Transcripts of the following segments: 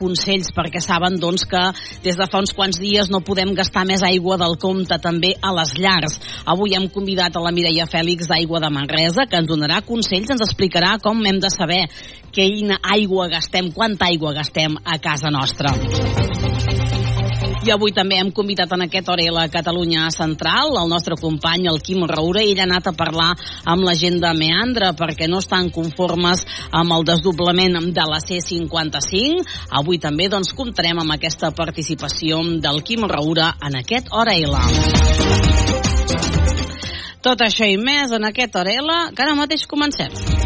consells perquè saben doncs, que des de fa uns quants dies no podem gastar més aigua del compte també a les llars. Avui hem convidat a la Mireia Fèlix d'Aigua de Manresa que ens donarà consells, ens explicarà com hem de saber quina aigua gastem, quanta aigua gastem a casa nostra. I avui també hem convidat en aquest hora la Catalunya Central, el nostre company, el Quim Raura, ell ha anat a parlar amb la gent de Meandra perquè no estan conformes amb el desdoblament de la C55. Avui també doncs, comptarem amb aquesta participació del Quim Raura en aquest Hora L. Tot això i més en aquest Hora L, que ara mateix comencem.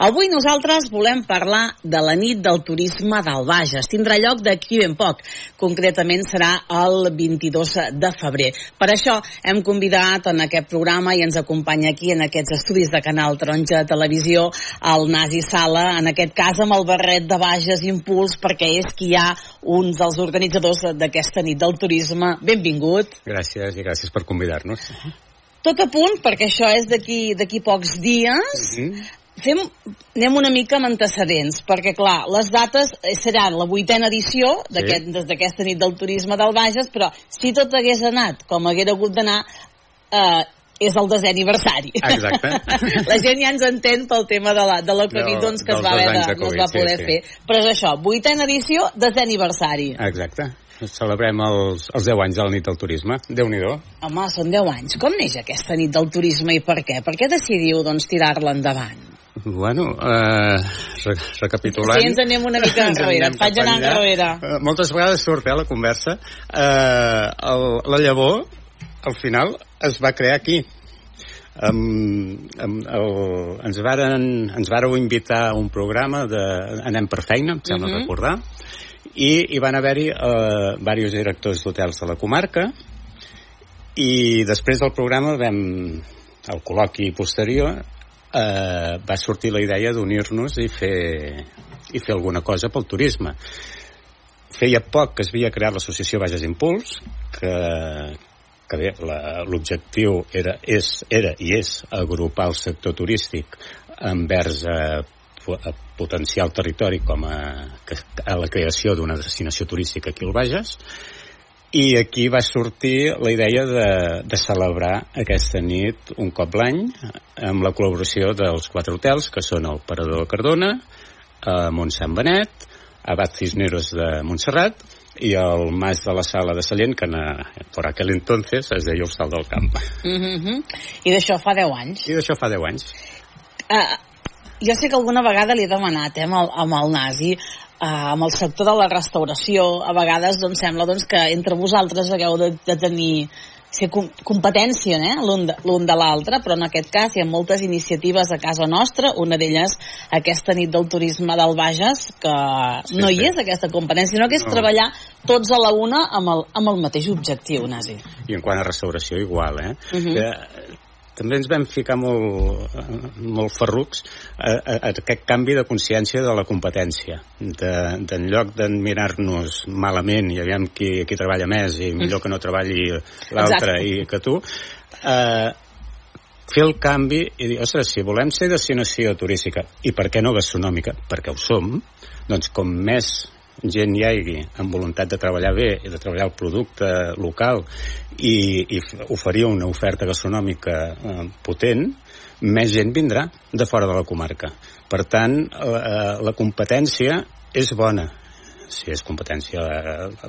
Avui nosaltres volem parlar de la nit del turisme del Bages. Tindrà lloc d'aquí ben poc. Concretament serà el 22 de febrer. Per això hem convidat en aquest programa i ens acompanya aquí en aquests estudis de Canal Taronja Televisió el Nasi Sala, en aquest cas amb el barret de Bages Impuls, perquè és qui hi ha uns dels organitzadors d'aquesta nit del turisme. Benvingut. Gràcies i gràcies per convidar-nos. Tot a punt, perquè això és d'aquí pocs dies. Mm -hmm fem, anem una mica amb antecedents, perquè clar, les dates seran la vuitena edició d'aquesta sí. nit del turisme del Bages, però si tot hagués anat com haguera hagut d'anar, eh, és el desè aniversari. Exacte. la gent ja ens entén pel tema de la, de la Covid, no, doncs, que es va, haver de, no es va poder sí, sí. fer. Però és això, vuitena edició, desè aniversari. Exacte. Celebrem els, els 10 anys de la nit del turisme. déu nhi Home, són 10 anys. Com neix aquesta nit del turisme i per què? Per què decidiu doncs, tirar-la endavant? Bueno, eh, recapitulant... Sí, ens anem una mica enrere, et faig anar enrere. Uh, moltes vegades surt, eh, la conversa. Eh, el, la llavor, al final, es va crear aquí. Um, um, el, ens, varen, ens vareu invitar a un programa de Anem per feina, em sembla uh mhm. -huh. recordar, i hi van haver-hi uh, diversos directors d'hotels de la comarca, i després del programa vam, el col·loqui posterior, eh, va sortir la idea d'unir-nos i fer, i fer alguna cosa pel turisme. Feia poc que es havia creat l'associació Bages Impuls, que, que l'objectiu era, és, era i és agrupar el sector turístic envers a, a potenciar el territori com a, a la creació d'una destinació turística aquí al Bages, i aquí va sortir la idea de, de celebrar aquesta nit un cop l'any amb la col·laboració dels quatre hotels que són el Parador de Cardona, a Montsant Benet, Abat Cisneros de Montserrat i el Mas de la Sala de Sallent que na, per aquell entonces es deia Hostal del Camp. Mm -hmm. I d'això fa 10 anys? I d'això fa 10 anys. Uh, jo sé que alguna vegada li he demanat eh, amb, el, amb el Nasi eh, amb el sector de la restauració, a vegades doncs, sembla doncs, que entre vosaltres hagueu de, de tenir ser com, competència eh? l'un de, de l'altre, però en aquest cas hi ha moltes iniciatives a casa nostra, una d'elles aquesta nit del turisme del Bages, que sí, no hi és aquesta competència, sinó que és no. treballar tots a la una amb el, amb el mateix objectiu, Nasi. I en quant a restauració, igual, eh? Uh -huh. que també ens vam ficar molt, molt ferrucs a, a, a aquest canvi de consciència de la competència. De, de en lloc d'admirar-nos malament i aviam qui, qui treballa més i millor que no treballi l'altre i que tu, eh, fer el canvi i dir, ostres, si volem ser destinació turística i per què no gastronòmica, perquè ho som, doncs com més gent hi hagi amb voluntat de treballar bé i de treballar el producte local i, i oferir una oferta gastronòmica eh, potent, més gent vindrà de fora de la comarca. Per tant, eh, la competència és bona, si és competència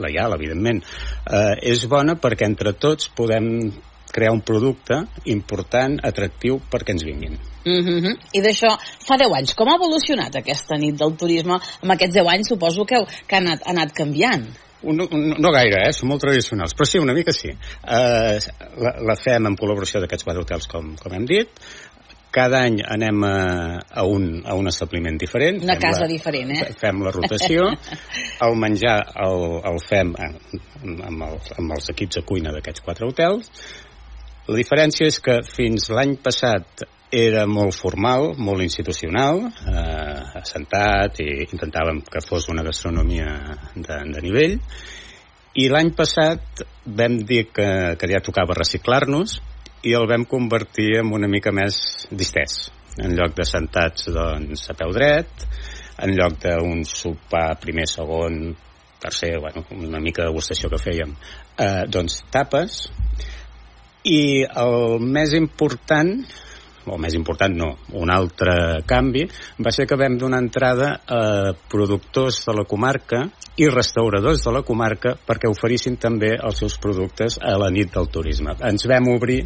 legal, evidentment, eh, és bona perquè entre tots podem crear un producte important, atractiu perquè ens vinguin. Mm -hmm. I d'això, fa 10 anys, com ha evolucionat aquesta nit del turisme? Amb aquests 10 anys suposo que, que ha, anat, ha anat canviant. No, no, no gaire, eh? són molt tradicionals, però sí, una mica sí. Uh, la, la fem en col·laboració d'aquests quatre hotels, com, com hem dit, cada any anem a, a, un, a un establiment diferent. Una casa la, diferent, eh? Fem la rotació. el menjar el, el fem amb els, amb els equips de cuina d'aquests quatre hotels la diferència és que fins l'any passat era molt formal, molt institucional, eh, assentat i intentàvem que fos una gastronomia de, de nivell, i l'any passat vam dir que, que ja tocava reciclar-nos i el vam convertir en una mica més distès. En lloc de sentats doncs, a peu dret, en lloc d'un sopar primer, segon, tercer, bueno, una mica de degustació que fèiem, eh, doncs tapes, i el més important o més important no, un altre canvi, va ser que vam donar entrada a productors de la comarca i restauradors de la comarca perquè oferissin també els seus productes a la nit del turisme. Ens vam obrir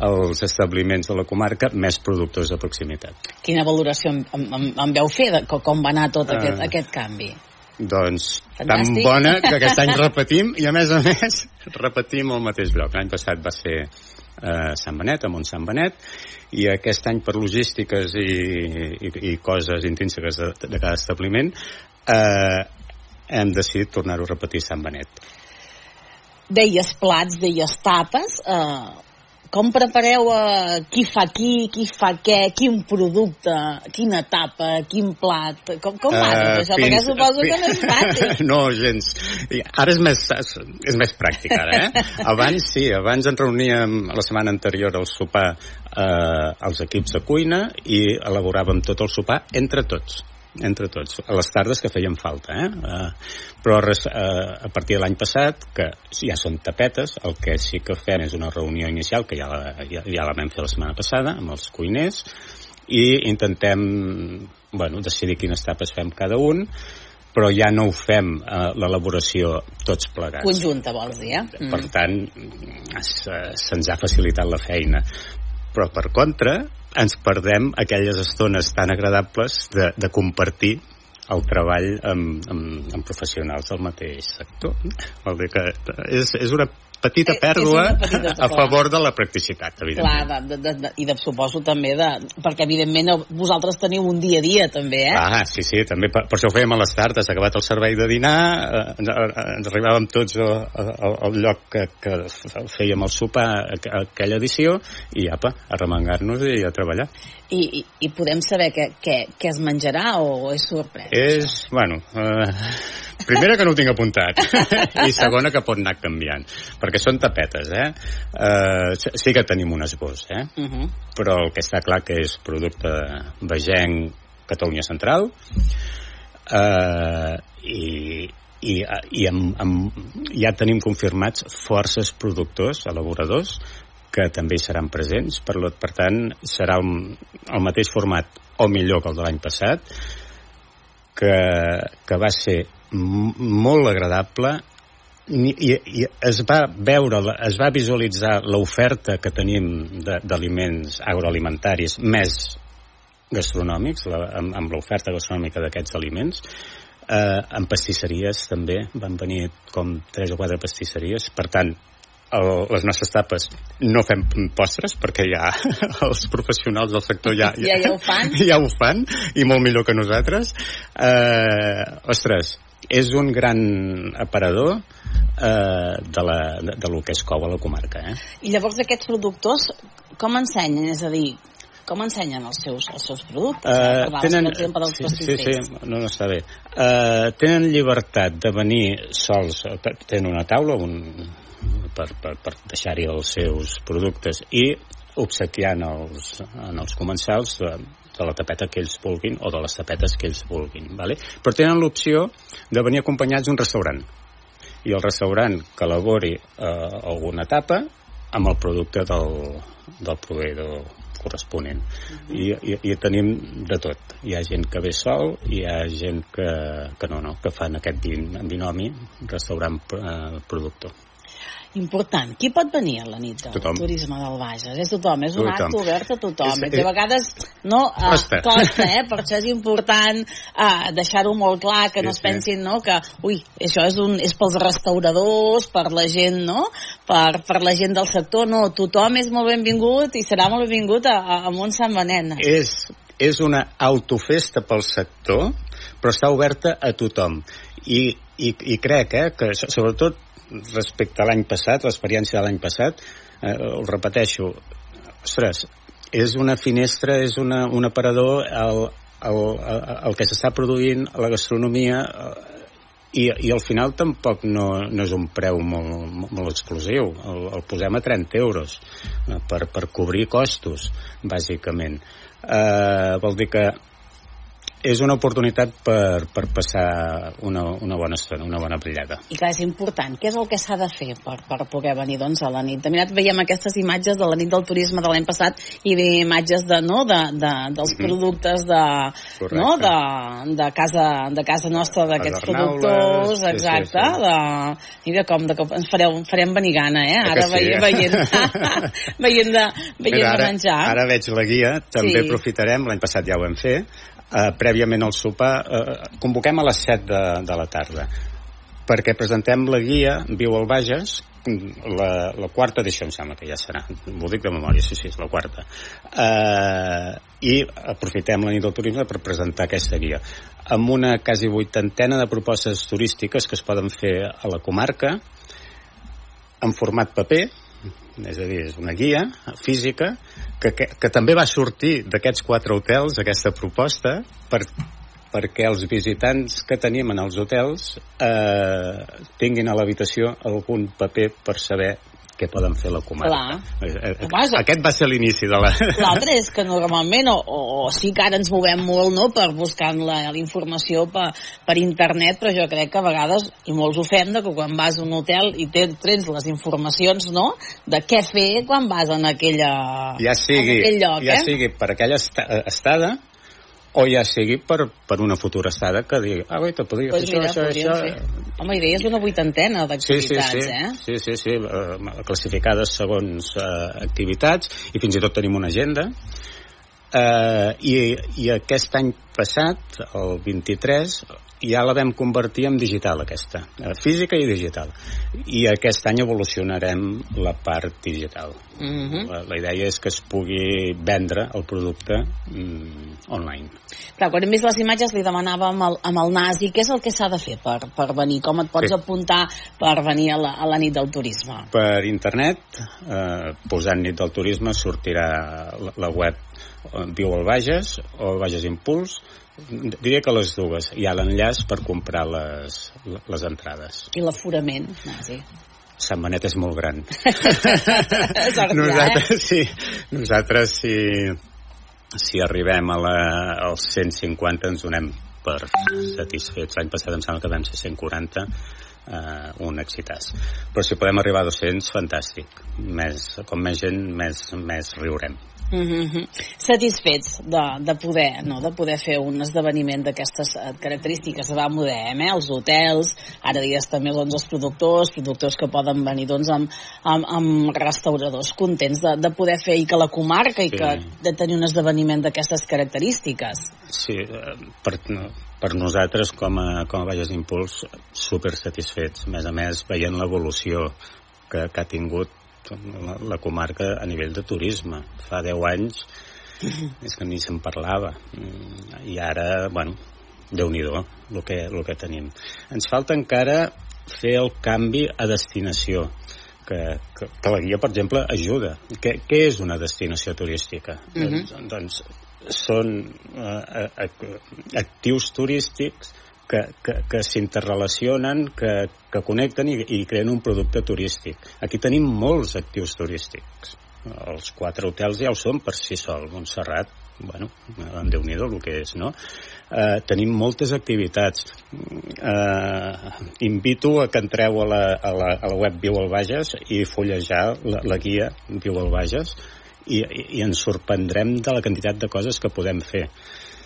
als establiments de la comarca més productors de proximitat. Quina valoració em, em, em veu fer de com va anar tot aquest, uh, aquest canvi? Doncs Fantàstic. tan bona que aquest any repetim i a més a més repetim el mateix lloc. L'any passat va ser a Sant Benet, a Mont Sant Benet, i aquest any per logístiques i, i, i coses intrínseques de, de cada establiment eh, hem decidit tornar-ho a repetir a Sant Benet. Deies plats, deies tapes, eh, com prepareu a qui fa qui, qui fa què, quin producte, quina etapa, quin plat? Com, com va uh, això? Fins, Perquè suposo que no és fàcil. no, gens. Ara és més, és més pràctic, ara, eh? Abans sí, abans ens reuníem la setmana anterior al sopar eh, els equips de cuina i elaboràvem tot el sopar entre tots entre tots, a les tardes que feien falta, eh? Uh, però res, uh, a partir de l'any passat, que ja són tapetes, el que sí que fem és una reunió inicial, que ja la, ja, ja la vam fer la setmana passada, amb els cuiners, i intentem bueno, decidir quines tapes fem cada un, però ja no ho fem eh, l'elaboració tots plegats. Conjunta, vols dir, eh? Mm. Per tant, se'ns ha facilitat la feina. Però, per contra, ens perdem aquelles estones tan agradables de, de compartir el treball amb, amb, amb professionals del mateix sector. Vol dir que és, és una petita eh, pèrdua petita, a favor de la practicitat, evidentment. Clar, de, de, de, i de, suposo també de... Perquè, evidentment, vosaltres teniu un dia a dia, també, eh? Ah, sí, sí, també per, per això ho fèiem a les tardes, acabat el servei de dinar, eh, ens, eh, ens arribàvem tots al, al lloc que, que fèiem el sopar aquella edició, i apa, a remengar-nos i a treballar. I, i, i podem saber què, què, què es menjarà o és sorpresa? És, això? bueno, eh, primera que no ho tinc apuntat i segona que pot anar canviant perquè són tapetes eh? Uh, sí que tenim un esbós eh? Uh -huh. però el que està clar que és producte vegenc Catalunya Central uh, i, i, i amb, amb, ja tenim confirmats forces productors, elaboradors que també seran presents per, per tant serà el, el mateix format o millor que el de l'any passat que, que va ser molt agradable i, i es va veure, es va visualitzar l'oferta que tenim d'aliments agroalimentaris més gastronòmics, la, amb, amb l'oferta gastronòmica d'aquests aliments. Eh, en pastisseries també van venir com tres o quatre pastisseries, per tant, el, les nostres tapes no fem postres perquè ja els professionals del sector ja, ja, ja, ho fan. ja ho fan i molt millor que nosaltres. Eh, ostres, és un gran aparador eh, de, la, de, de lo que es cou a la comarca. Eh? I llavors aquests productors com ensenyen? És a dir, com ensenyen els seus, els seus productes? Uh, eh, tenen, exemple, dels sí, sí, sí, no, no està bé. Uh, tenen llibertat de venir sols, tenen una taula un, per, per, per deixar-hi els seus productes i obsequiant els, en els comensals de la tapeta que ells vulguin o de les tapetes que ells vulguin. Vale? Però tenen l'opció de venir acompanyats d'un restaurant i el restaurant que elabori eh, alguna tapa amb el producte del, del proveïdor corresponent. Uh -huh. I, i, I tenim de tot. Hi ha gent que ve sol, hi ha gent que, que no, no, que fan aquest binomi restaurant-productor. Eh, important. Qui pot venir a la nit del tothom. turisme del Bages? És tothom, és un tothom. acte obert a tothom. És, és, a vegades no, uh, costa. costa, eh? per això és important uh, deixar-ho molt clar, que sí, no es pensin no, que, ui, això és, un, és pels restauradors, per la gent, no? Per, per la gent del sector, no, tothom és molt benvingut i serà molt benvingut a, a, a Mont Sant Benet. És, és una autofesta pel sector, però està oberta a tothom. I, i, i crec eh, que sobretot respecte a l'any passat, l'experiència de l'any passat, eh, ho repeteixo, ostres, és una finestra, és una, un aparador el, el, el, que s'està produint a la gastronomia eh, i, i al final tampoc no, no és un preu molt, molt, molt exclusiu. El, el posem a 30 euros eh, per, per cobrir costos bàsicament. Eh, vol dir que és una oportunitat per, per passar una, una bona estona, una bona brillada. I clar, és important. Què és el que s'ha de fer per, per poder venir doncs, a la nit? De mirat veiem aquestes imatges de la nit del turisme de l'any passat i de imatges de, no, de, de, dels -hmm. productes de, no, de, de, casa, de casa nostra, d'aquests productors, sí, exacte. Sí, sí. De, mira com de ens fareu, farem venir gana, eh? Ara sí, veient, eh? veient, veient, de, veient Mira, ara, de menjar. Ara veig la guia, també sí. aprofitarem, l'any passat ja ho vam fer, eh, prèviament al sopar, eh, convoquem a les 7 de, de la tarda perquè presentem la guia Viu al Bages, la, la quarta edició em sembla que ja serà. M'ho dic de memòria, sí, sí, és la quarta. Eh, i aprofitem la nit del turisme per presentar aquesta guia amb una quasi vuitantena de propostes turístiques que es poden fer a la comarca en format paper és a dir, és una guia física que, que, que també va sortir d'aquests quatre hotels, aquesta proposta, per, perquè els visitants que tenim en els hotels eh, tinguin a l'habitació algun paper per saber què poden fer la comarca. Clar. Home, Aquest va ser l'inici de la... L'altre és que normalment, o, o, o sí que ara ens movem molt no, per buscar la, la informació per, per internet, però jo crec que a vegades, i molts ho fem, de que quan vas a un hotel i tens, tens les informacions no, de què fer quan vas en, aquella, ja sigui, en aquell lloc. Ja eh? sigui per aquella estada, o ja sigui per, per una futura estada que digui, ah, guaita, podria pues fer mira, això, això, això... Home, i deies una vuitantena d'activitats, sí, sí, sí. eh? Sí, sí, sí, uh, classificades segons uh, activitats, i fins i tot tenim una agenda, uh, i, i aquest any passat, el 23, ja la vam convertir en digital aquesta, eh, física i digital i aquest any evolucionarem la part digital uh mhm. -huh. la, la idea és que es pugui vendre el producte mm, online Clar, quan hem vist les imatges li demanava amb el, amb el NASI què és el que s'ha de fer per, per venir com et pots sí. apuntar per venir a la, a la nit del turisme per internet eh, posant nit del turisme sortirà la, la web eh, Viu al Bages o Bages Impuls diria que les dues. Hi ha l'enllaç per comprar les, les entrades. I l'aforament Nasi Sant Benet és molt gran. Sortia, nosaltres, eh? sí, nosaltres si, si arribem a la, als 150 ens donem per satisfets. L'any passat em sembla que vam ser 140 eh, un excitàs però si podem arribar a 200 fantàstic. Més, com més gent més, més riurem Mm -hmm. Satisfets de, de poder no? de poder fer un esdeveniment d'aquestes eh, característiques va moderem, eh? els hotels ara dies també doncs, els productors productors que poden venir doncs, amb, amb, amb restauradors contents de, de poder fer i que la comarca sí. i que de tenir un esdeveniment d'aquestes característiques Sí, eh, per, per nosaltres com a, com a Valles d'Impuls super satisfets a més a més veient l'evolució que, que ha tingut la, la comarca a nivell de turisme. Fa 10 anys és que ni se'n parlava. Mm, I ara, bueno, déu nhi el que, el que tenim. Ens falta encara fer el canvi a destinació, que, que, que la guia, per exemple, ajuda. Què, què és una destinació turística? Uh -huh. doncs, doncs són uh, actius turístics que, que, que s'interrelacionen, que, que connecten i, i creen un producte turístic. Aquí tenim molts actius turístics. Els quatre hotels ja ho són per si sol. Montserrat, bueno, en déu nhi el que és, no? Eh, tenim moltes activitats. Eh, invito a que entreu a la, a la, a la web Viu al Bages i fullejar la, la guia Viu al Bages i, i, ens sorprendrem de la quantitat de coses que podem fer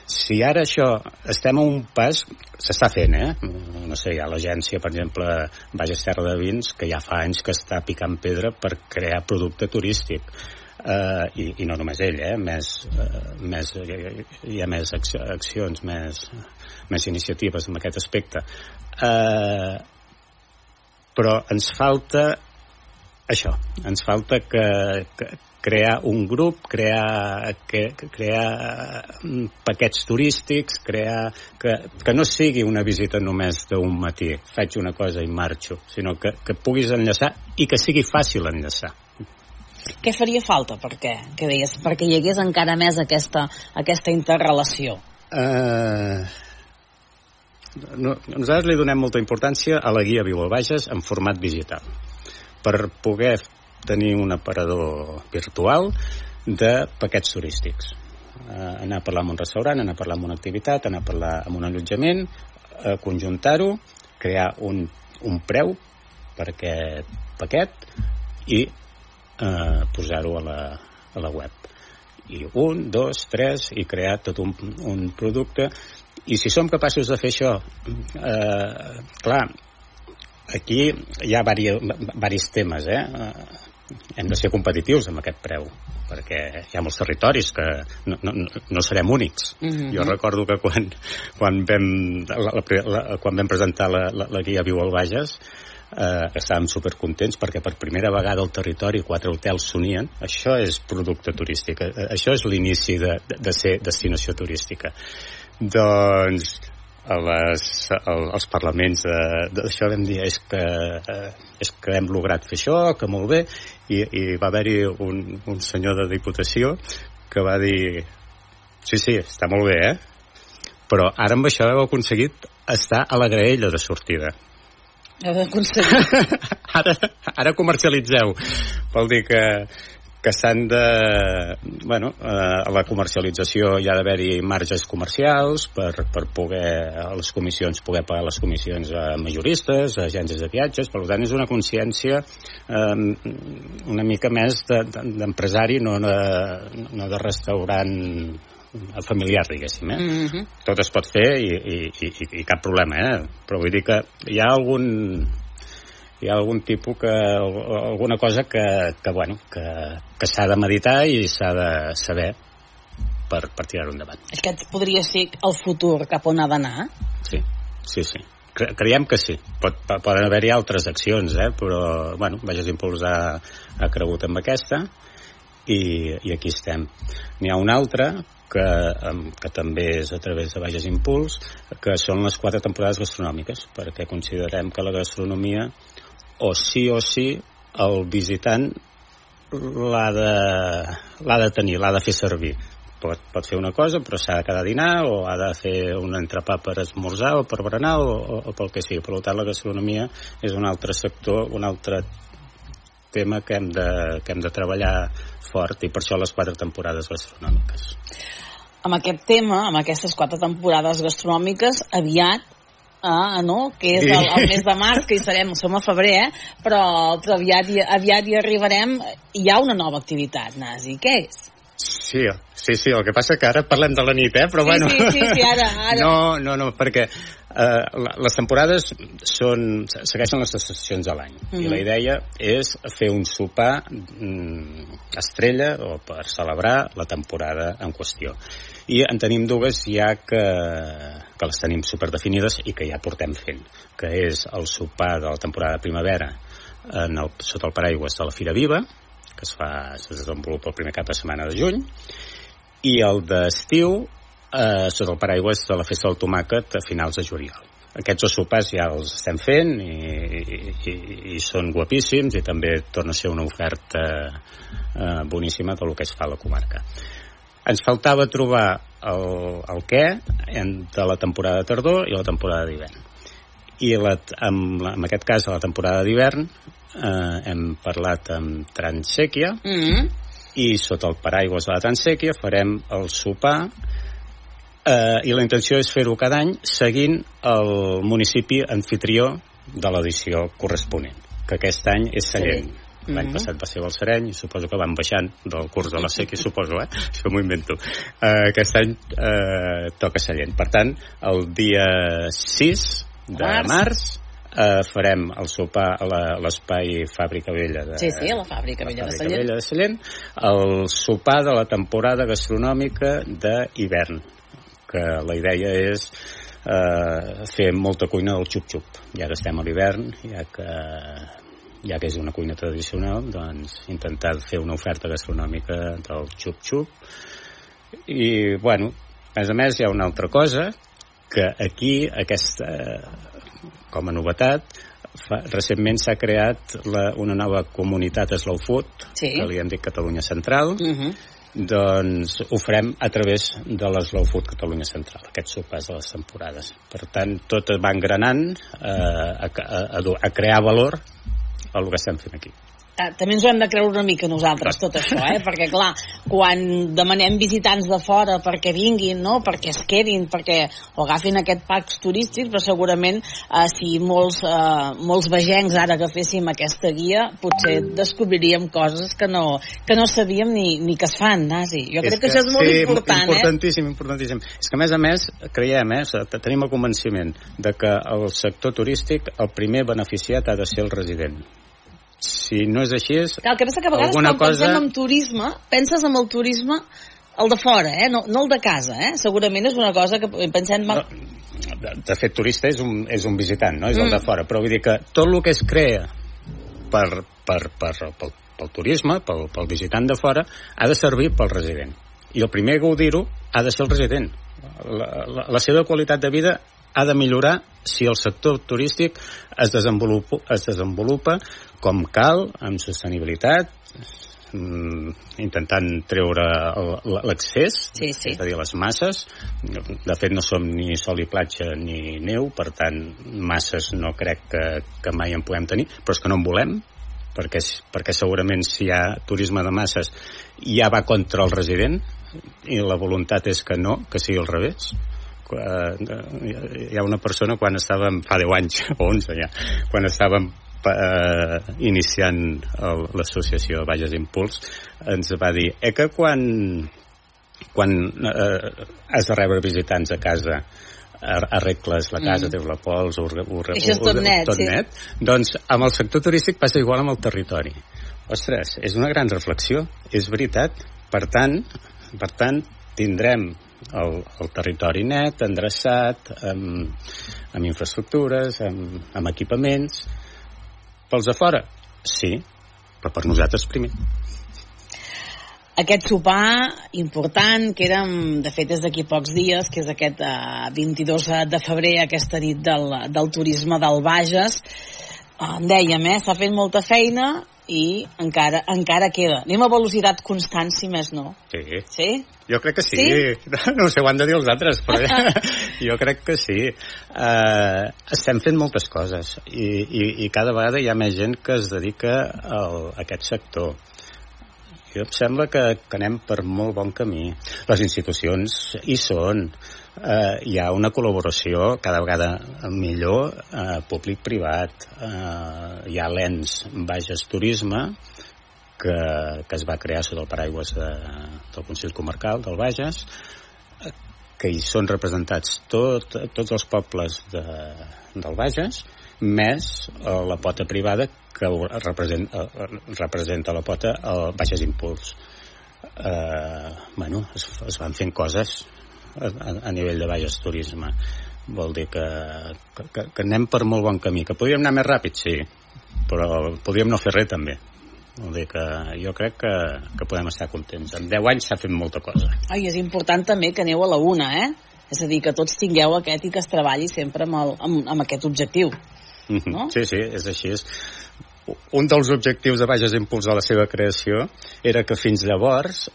si ara això estem a un pas s'està fent, eh? no sé, hi ha l'agència per exemple, Bages Terra de Vins que ja fa anys que està picant pedra per crear producte turístic uh, i, i no només ell eh? més, uh, més, hi ha més accions més, més iniciatives en aquest aspecte uh, però ens falta això, ens falta que, que, crear un grup, crear, que, crear mm, paquets turístics, crear que, que no sigui una visita només d'un matí, faig una cosa i marxo, sinó que, que puguis enllaçar i que sigui fàcil enllaçar. Què faria falta, per què? Què deies? Perquè hi hagués encara més aquesta, aquesta interrelació. Uh, no, nosaltres li donem molta importància a la guia Viu Bages en format digital per poder tenir un aparador virtual de paquets turístics eh, anar a parlar amb un restaurant, anar a parlar amb una activitat, anar a parlar amb un allotjament, eh, conjuntar-ho, crear un, un preu per aquest paquet i eh, posar-ho a, la, a la web. I un, dos, tres, i crear tot un, un producte. I si som capaços de fer això, eh, clar, aquí hi ha diversos temes, eh? Hem de ser competitius amb aquest preu perquè hi ha molts territoris que no, no, no serem únics. Mm -hmm. Jo recordo que quan, quan, vam, la, la, la, quan vam presentar la, la, la guia Viu al Bages eh, estàvem supercontents perquè per primera vegada al territori quatre hotels s'unien. Això és producte turístic, eh, això és l'inici de, de, de ser destinació turística. Doncs a les, al, als parlaments d'això vam dir és que, eh, és que hem lograt fer això, que molt bé i, i va haver-hi un, un senyor de Diputació que va dir sí, sí, està molt bé, eh? però ara amb això heu aconseguit estar a la graella de sortida. Heu aconseguit. Ara, ara comercialitzeu. Vol dir que que s'han de... Bueno, eh, a la comercialització hi ha d'haver-hi marges comercials per, per poder, les comissions, poder pagar les comissions a majoristes, a agències de viatges, per tant és una consciència eh, una mica més d'empresari, de, no, de, no de restaurant familiar, diguéssim, eh? Mm -hmm. Tot es pot fer i, i, i, i cap problema, eh? Però vull dir que hi ha algun hi ha algun tipus que, alguna cosa que, que, bueno, que, que s'ha de meditar i s'ha de saber per, per tirar-ho endavant. Aquest podria ser el futur cap on ha d'anar? Sí, sí, sí. Cre creiem que sí. Pot, poden haver-hi altres accions, eh? però bueno, Bages Impuls ha, ha cregut amb aquesta i, i aquí estem. N'hi ha una altra que, que també és a través de Bages Impuls, que són les quatre temporades gastronòmiques, perquè considerem que la gastronomia o sí o sí el visitant l'ha de, de tenir, l'ha de fer servir. Pot, pot fer una cosa, però s'ha de quedar a dinar, o ha de fer un entrepà per esmorzar o per berenar, o, o, o pel que sigui. Per tant, la gastronomia és un altre sector, un altre tema que hem de, que hem de treballar fort, i per això les quatre temporades gastronòmiques. Amb aquest tema, amb aquestes quatre temporades gastronòmiques, aviat Ah, no? Que és el, el mes de març, que hi serem, som a febrer, eh? Però, però aviat, aviat hi arribarem. Hi ha una nova activitat, Nasi. Què és? Sí, sí, sí, el que passa que ara parlem de la nit, eh? Però sí, bueno... Sí, sí, sí, ara, ara. No, no, no, perquè eh, les temporades són, segueixen les estacions de l'any. Mm -hmm. I la idea és fer un sopar mm, estrella o per celebrar la temporada en qüestió i en tenim dues ja que, que les tenim superdefinides i que ja portem fent, que és el sopar de la temporada primavera en el, sota el paraigües de la Fira Viva, que es fa, es desenvolupa el primer cap de setmana de juny, i el d'estiu eh, sota el paraigües de la Festa del Tomàquet a finals de juliol. Aquests dos sopars ja els estem fent i, i, i, són guapíssims i també torna a ser una oferta eh, boníssima del que es fa a la comarca. Ens faltava trobar el, el què entre la temporada de tardor i la temporada d'hivern. I la, en, en aquest cas, a la temporada d'hivern, eh, hem parlat amb Transèquia mm -hmm. i sota el paraigües de la Transèquia farem el sopar eh, i la intenció és fer-ho cada any seguint el municipi anfitrió de l'edició corresponent, que aquest any és Sallent. Sí L'any mm -hmm. passat va ser Balsareny suposo que van baixant del curs de la SEC, suposo, eh? Això m'ho invento. Uh, aquest any uh, toca Sallent. Per tant, el dia 6 de març, març uh, farem el sopar a l'espai Fàbrica Vella de, sí, sí, a la Fàbrica Vella, la Fàbrica de, Sallent. Vella de Sallent el sopar de la temporada gastronòmica d'hivern que la idea és eh, fer molta cuina del xup-xup ja que estem a l'hivern ja que ja que és una cuina tradicional, doncs intentar fer una oferta gastronòmica del xup-xup. I, bueno, a més a més hi ha una altra cosa, que aquí, aquesta, com a novetat, fa, recentment s'ha creat la, una nova comunitat Slow Food, sí. que li hem dit Catalunya Central, uh mhm. -huh. doncs ho farem a través de l'Slow Food Catalunya Central, aquests sopars de les temporades. Per tant, tot va engranant eh, a, a, a, a crear valor el que estem fent aquí. Eh, també ens ho hem de creure una mica nosaltres, tot això, eh? perquè clar, quan demanem visitants de fora perquè vinguin, no? perquè es quedin, perquè o agafin aquest packs turístics, però segurament eh, si molts, eh, molts vegencs ara que féssim aquesta guia, potser descobriríem coses que no, que no sabíem ni, ni que es fan, Nasi. Jo crec que, que això és molt sí, important, importantíssim, eh? importantíssim. És que a més a més, creiem, eh, tenim el convenciment de que el sector turístic, el primer beneficiat ha de ser el resident si no és així és... Clar, el que passa que a vegades quan cosa... pensem en turisme, penses en el turisme el de fora, eh? no, no el de casa, eh? segurament és una cosa que pensem... No, de, fet, turista és un, és un visitant, no? és mm. el de fora, però vull dir que tot el que es crea per, per, per, pel, pel turisme, pel, pel visitant de fora, ha de servir pel resident. I el primer a gaudir-ho ha de ser el resident. La, la, la seva qualitat de vida ha de millorar si el sector turístic es desenvolupa, es desenvolupa com cal, amb sostenibilitat, mm, intentant treure l'accés, sí, sí. és a dir, les masses. De fet, no som ni sol i platja ni neu, per tant, masses no crec que, que mai en puguem tenir, però és que no en volem, perquè, perquè segurament si hi ha turisme de masses ja va contra el resident i la voluntat és que no, que sigui al revés hi ha una persona quan estàvem fa 10 anys o 11 ja, quan estàvem eh, iniciant l'associació Bages Impuls ens va dir eh que quan quan eh, has de rebre visitants a casa arregles la casa, mm. teus la pols ho, ho, ho, Això és tot, net, tot sí. net doncs amb el sector turístic passa igual amb el territori ostres, és una gran reflexió és veritat, per tant per tant tindrem el, el territori net, endreçat, amb, amb infraestructures, amb, amb equipaments, pels de fora? Sí, però per nosaltres primer. Aquest sopar important, que érem, de fet, és d'aquí pocs dies, que és aquest eh, 22 de febrer, aquesta nit del, del turisme del Bages, eh, dèiem, eh, s'ha fet molta feina i encara, encara queda. Anem a velocitat constant, si més no. Sí. Sí? Jo crec que sí. sí? No ho sé, ho han de dir els altres, però jo crec que sí. Uh, estem fent moltes coses i, i, i cada vegada hi ha més gent que es dedica a aquest sector. Jo em sembla que, que anem per molt bon camí. Les institucions hi són. Eh, hi ha una col·laboració cada vegada millor eh, públic-privat. Eh, hi ha l'ENS Bages Turisme, que, que es va crear sota el paraigües de, del Consell Comarcal del Bages, que hi són representats tot, tots els pobles de, del Bages, més eh, la pota privada que representa, eh, representa la pota el Bages Impuls. Eh, bueno, es, es van fent coses a, a nivell de Bages Turisme. Vol dir que, que, que anem per molt bon camí. Que podríem anar més ràpid, sí, però podríem no fer res també. Vol dir que jo crec que, que podem estar contents. En 10 anys s'ha fet molta cosa. Ai, és important també que aneu a la una, eh? És a dir, que tots tingueu aquest i que es treballi sempre amb, el, amb, amb aquest objectiu. Mm -hmm. no? Sí, sí, és així. És un dels objectius de Bages Impuls de la seva creació era que fins llavors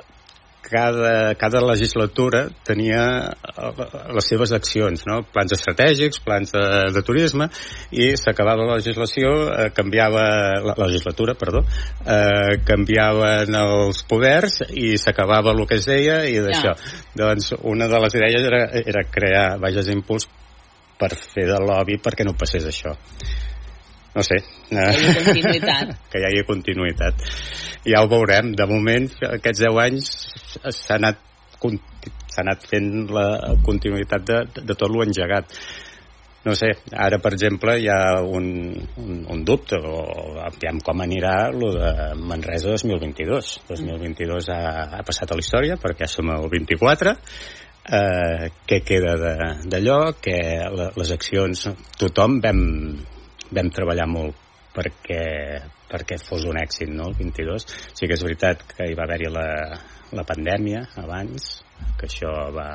cada, cada legislatura tenia eh, les seves accions, no? plans estratègics, plans de, de turisme, i s'acabava la legislació, eh, canviava la, la legislatura, perdó, eh, canviaven els poders i s'acabava el que es deia i d'això. Ja. Doncs una de les idees era, era crear Bages Impuls per fer de lobby perquè no passés això no sé. Que hi hagi continuïtat. que hi hagi continuïtat. Ja ho veurem. De moment, aquests 10 anys s'ha anat, anat fent la continuïtat de, de tot l'engegat. No sé, ara, per exemple, hi ha un, un, un dubte, o aviam com anirà lo de Manresa 2022. 2022 ha, ha passat a la història, perquè som el 24, eh, què queda d'allò, que les accions, tothom vam, vam treballar molt perquè, perquè fos un èxit, no?, el 22. Sí que és veritat que hi va haver-hi la, la pandèmia abans, que això va,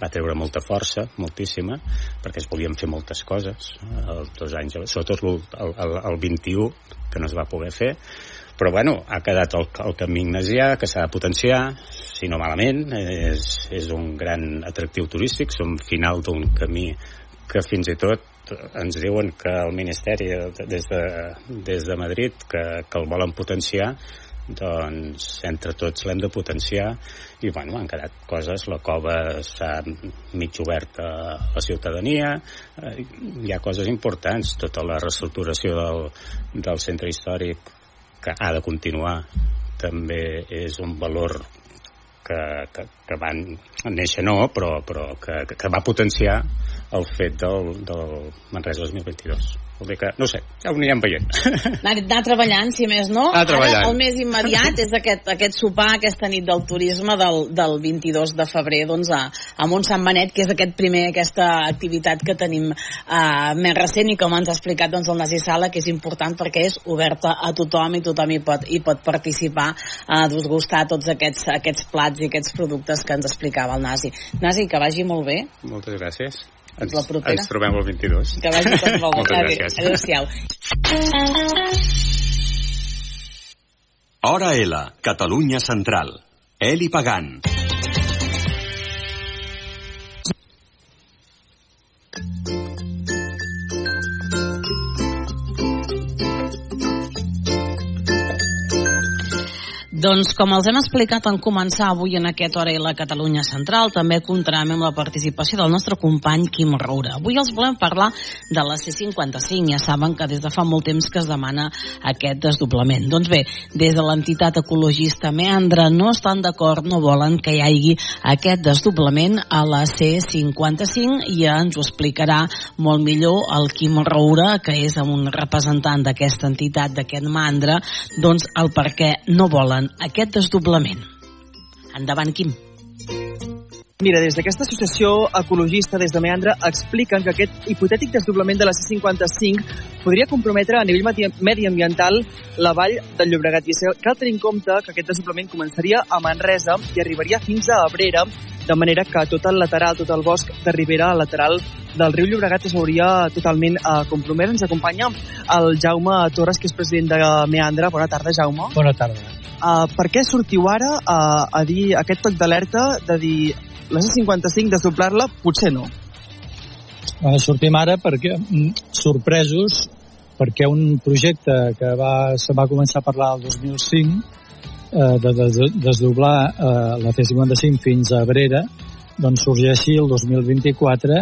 va treure molta força, moltíssima, perquè es volien fer moltes coses els dos anys, sobretot el, el, el 21, que no es va poder fer, però bueno, ha quedat el, el camí ignasià, que s'ha de potenciar, si no malament, és, és un gran atractiu turístic, som final d'un camí que fins i tot ens diuen que el Ministeri des de, des de Madrid que, que el volen potenciar doncs entre tots l'hem de potenciar i bueno, han quedat coses. La cova s'ha mig oberta a la ciutadania. Eh, hi ha coses importants. Tota la reestructuració del, del centre històric que ha de continuar també és un valor que, que, que van néixer no, però, però que, que va potenciar el fet del, del Manresa 2022. Vol dir que, no sé, ja ho anirem veient. Anar, anar treballant, si més no. Anar treballant. Ara, el més immediat és aquest, aquest sopar, aquesta nit del turisme del, del 22 de febrer doncs, a, a Montsant Benet, que és aquest primer, aquesta activitat que tenim eh, més recent i com ens ha explicat doncs, el Nasi Sala, que és important perquè és oberta a tothom i tothom hi pot, hi pot participar a eh, desgustar tots aquests, aquests plats i aquests productes que ens explicava el Nasi. Nasi, que vagi molt bé. Moltes gràcies. Ens, La propera. ens trobem el 22. Que vagi tot molt bé. Moltes gràcies. Adéu-siau. Hora L, Catalunya Central. Eli Pagant. Doncs com els hem explicat en començar avui en aquest hora i la Catalunya Central, també comptarem amb la participació del nostre company Quim Roura. Avui els volem parlar de la C55. Ja saben que des de fa molt temps que es demana aquest desdoblament. Doncs bé, des de l'entitat ecologista Meandra no estan d'acord, no volen que hi hagi aquest desdoblament a la C55 i ja ens ho explicarà molt millor el Quim Roura, que és un representant d'aquesta entitat, d'aquest mandra, doncs el per què no volen aquest desdoblament. Endavant, Quim. Mira, des d'aquesta associació ecologista des de Meandra expliquen que aquest hipotètic desdoblament de la C55 podria comprometre a nivell medi- mediambiental la vall del Llobregat. I cal tenir en compte que aquest desdoblament començaria a Manresa i arribaria fins a Abrera, de manera que tot el lateral, tot el bosc de Ribera lateral del riu Llobregat es veuria totalment eh, compromès. Ens acompanya el Jaume Torres, que és president de Meandra. Bona tarda, Jaume. Bona tarda. Uh, per què sortiu ara uh, a dir aquest toc d'alerta de dir la C55 desdoblar-la? Potser no. Bueno, sortim ara perquè mm, sorpresos perquè un projecte que va, se va començar a parlar el 2005 eh, de, de, de desdoblar eh, la C55 fins a Abrera doncs sorgeixi el 2024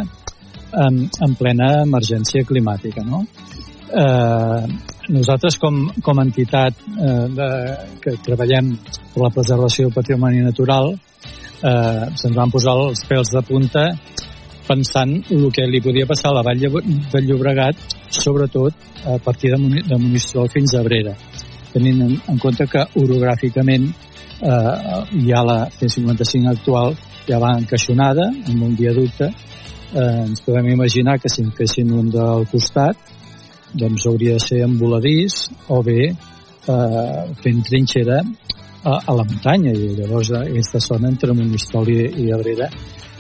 en, en plena emergència climàtica, no? Eh, nosaltres com, com a entitat eh, de, que treballem per la preservació del patrimoni natural eh, se'ns van posar els pèls de punta pensant el que li podia passar a la vall de Llobregat, sobretot a partir de, de Monistrol fins a Abrera, tenint en, en compte que orogràficament eh, ja la C55 actual ja va encaixonada amb un viaducte, eh, ens podem imaginar que si en fessin un del costat doncs hauria de ser en voladís o bé eh, fent trinxera a, a la muntanya i llavors eh, aquesta zona entre Monistrol i, i Abrera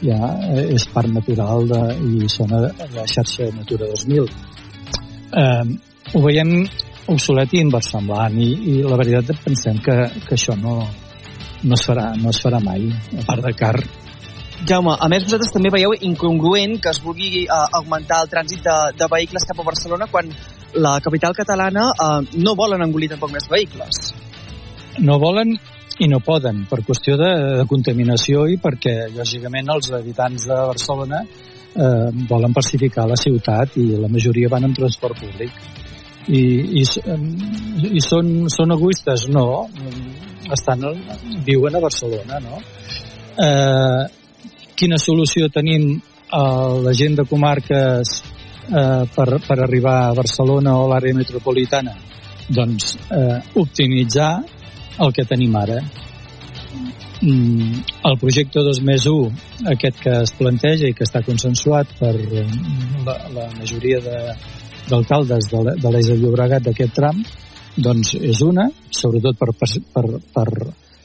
ja eh, és part natural de, i zona de la xarxa Natura 2000 eh, ho veiem obsolet i inversemblant i, i la veritat pensem que, que això no, no, es farà, no es farà mai a part de car Jaume, a més vosaltres també veieu incongruent que es vulgui uh, augmentar el trànsit de, de vehicles cap a Barcelona quan la capital catalana uh, no volen engolir tampoc més vehicles. No volen i no poden per qüestió de, de contaminació i perquè lògicament els habitants de Barcelona eh, volen pacificar la ciutat i la majoria van en transport públic i, i, i són, són egoistes? No, estan, viuen a Barcelona, no? Eh, quina solució tenim a la gent de comarques eh, per, per arribar a Barcelona o l'àrea metropolitana? Doncs eh, optimitzar el que tenim ara. Mm, el projecte 2 més 1, aquest que es planteja i que està consensuat per eh, la, la majoria de- d'alcaldes de, de, de l'Eix de Llobregat d'aquest tram, doncs és una, sobretot per, per, per,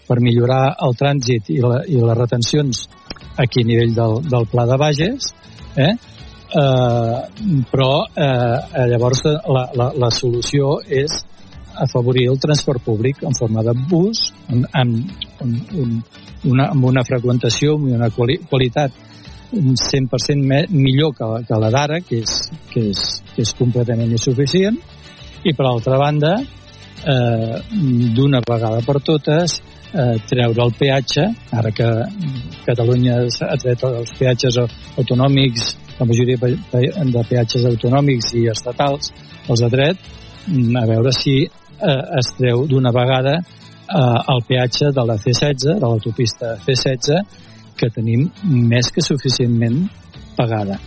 per millorar el trànsit i, la, i les retencions aquí a nivell del, del Pla de Bages, eh? Eh, però eh, llavors la, la, la solució és afavorir el transport públic en forma de bus amb, amb, amb, un, una, amb una freqüentació i una quali qualitat 100% me, millor que, que la d'ara, que, és, que, és, que és completament insuficient, i per altra banda, eh, d'una vegada per totes, eh, treure el peatge, ara que Catalunya ha tret els peatges autonòmics, la majoria de peatges autonòmics i estatals, els ha tret, a veure si eh, es treu d'una vegada eh, el peatge de la C16, de l'autopista C16, que tenim més que suficientment pagada.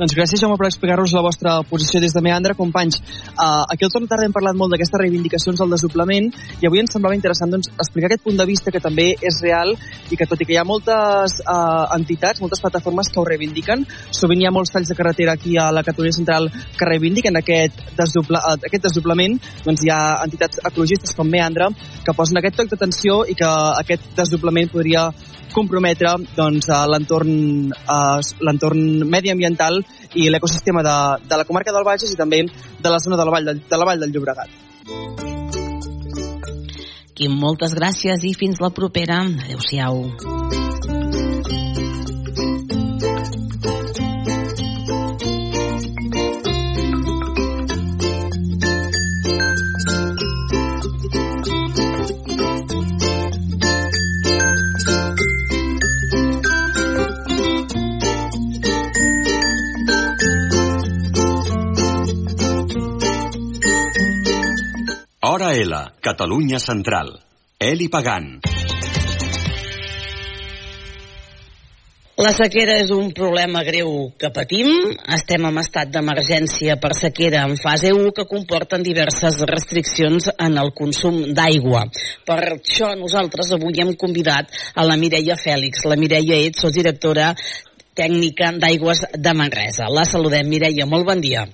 Doncs gràcies, Jaume, per explicar-nos la vostra posició des de Meandra. Companys, uh, aquí al Torn Tarda hem parlat molt d'aquestes reivindicacions al desdoblament i avui ens semblava interessant doncs, explicar aquest punt de vista que també és real i que tot i que hi ha moltes uh, entitats, moltes plataformes que ho reivindiquen, sovint hi ha molts talls de carretera aquí a la Catalunya Central que reivindiquen aquest, desdobla, uh, aquest desdoblament, doncs hi ha entitats ecologistes com Meandra que posen aquest toc d'atenció i que aquest desdoblament podria comprometre doncs, l'entorn l'entorn mediambiental i l'ecosistema de, de la comarca del Bages i també de la zona de la Vall de, de, la Vall del Llobregat. Quim, moltes gràcies i fins la propera. Adéu-siau. Hora L, Catalunya Central. Eli Pagant. La sequera és un problema greu que patim. Estem en estat d'emergència per sequera en fase 1 que comporten diverses restriccions en el consum d'aigua. Per això nosaltres avui hem convidat a la Mireia Fèlix. La Mireia és directora tècnica d'aigües de Manresa. La saludem, Mireia. Molt bon dia.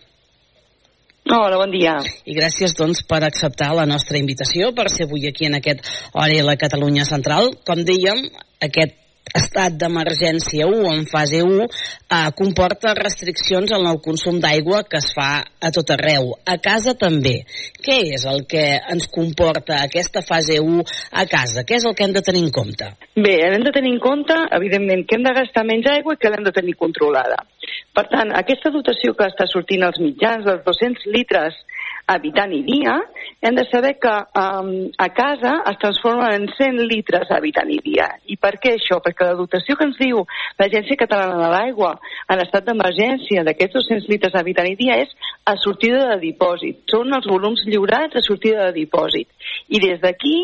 Hola, bon dia. I gràcies, doncs, per acceptar la nostra invitació, per ser avui aquí en aquest Hora la Catalunya Central. Com dèiem, aquest estat d'emergència 1 en fase 1 eh, comporta restriccions en el consum d'aigua que es fa a tot arreu, a casa també. Què és el que ens comporta aquesta fase 1 a casa? Què és el que hem de tenir en compte? Bé, hem de tenir en compte, evidentment, que hem de gastar menys aigua i que l'hem de tenir controlada. Per tant, aquesta dotació que està sortint als mitjans, dels 200 litres habitant i dia, hem de saber que um, a casa es transformen en 100 litres habitant i dia. I per què això? Perquè la dotació que ens diu l'Agència Catalana de l'Aigua en estat d'emergència d'aquests 200 litres habitant i dia és a sortida de dipòsit. Són els volums lliurats a sortida de dipòsit. I des d'aquí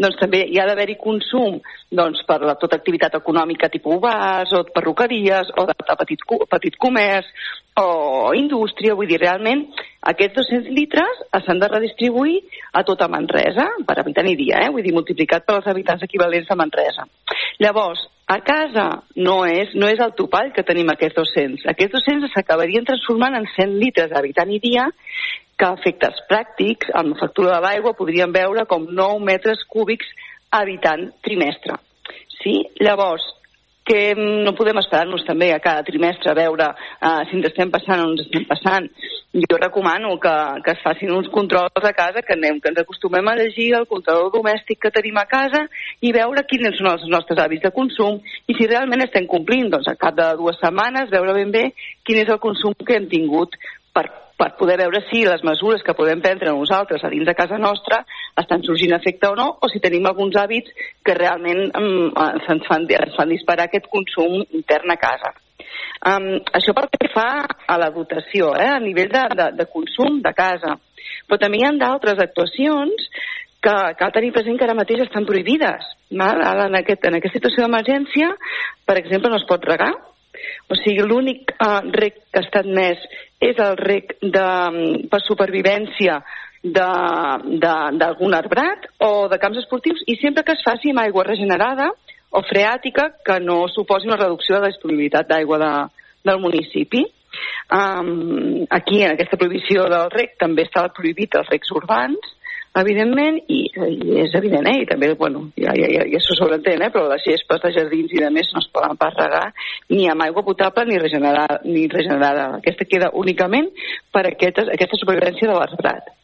doncs, també hi ha d'haver-hi consum doncs, per la tota activitat econòmica tipus bars o perruqueries o de petit, petit comerç o indústria, vull dir, realment aquests 200 litres s'han de redistribuir a tota Manresa, per habitant i dia, eh? vull dir, multiplicat per als habitants equivalents a Manresa. Llavors, a casa no és, no és el topall que tenim aquests 200. Aquests 200 s'acabarien transformant en 100 litres habitant i dia que a efectes pràctics, amb la factura de l'aigua, podríem veure com 9 metres cúbics habitant trimestre. Sí? Llavors, que no podem esperar-nos també a cada trimestre a veure uh, si ens estem passant o no ens estem passant. Jo recomano que, que es facin uns controls a casa, que, anem, que ens acostumem a llegir el controlador domèstic que tenim a casa i veure quins són els nostres hàbits de consum i si realment estem complint, doncs a cap de dues setmanes veure ben bé quin és el consum que hem tingut per per poder veure si les mesures que podem prendre nosaltres a dins de casa nostra estan sorgint efecte o no, o si tenim alguns hàbits que realment um, ens, fan, ens fan disparar aquest consum intern a casa. Um, això pel que fa a la dotació, eh, a nivell de, de, de consum de casa. Però també hi ha d'altres actuacions que cal tenir present que ara mateix estan prohibides. Val? Ara, en, aquest, en aquesta situació d'emergència, per exemple, no es pot regar, o sigui, l'únic uh, rec que està admès és el rec de, mm, per supervivència d'algun arbrat o de camps esportius i sempre que es faci amb aigua regenerada o freàtica que no suposi una reducció de la disponibilitat d'aigua de, del municipi. Um, aquí, en aquesta prohibició del rec, també està prohibit els recs urbans, evidentment, i, i és evident, eh? i també, bueno, ja, ja, ja, ja s'ho sobreentén, eh? però les gespes de jardins i de més no es poden pas regar ni amb aigua potable ni regenerada. Ni regenerada. Aquesta queda únicament per aquesta, aquesta supervivència de l'arbrat.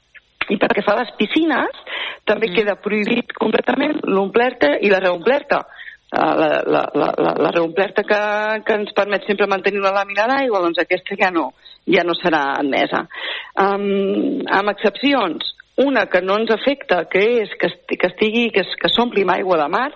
I pel que fa a les piscines, també mm. queda prohibit completament l'omplerta i la reomplerta, la, la, la, la, la reomplerta que, que ens permet sempre mantenir una làmina d'aigua, doncs aquesta ja no, ja no serà admesa. Um, amb excepcions, una que no ens afecta, que és que, que estigui, que, que s'ompli amb aigua de mar,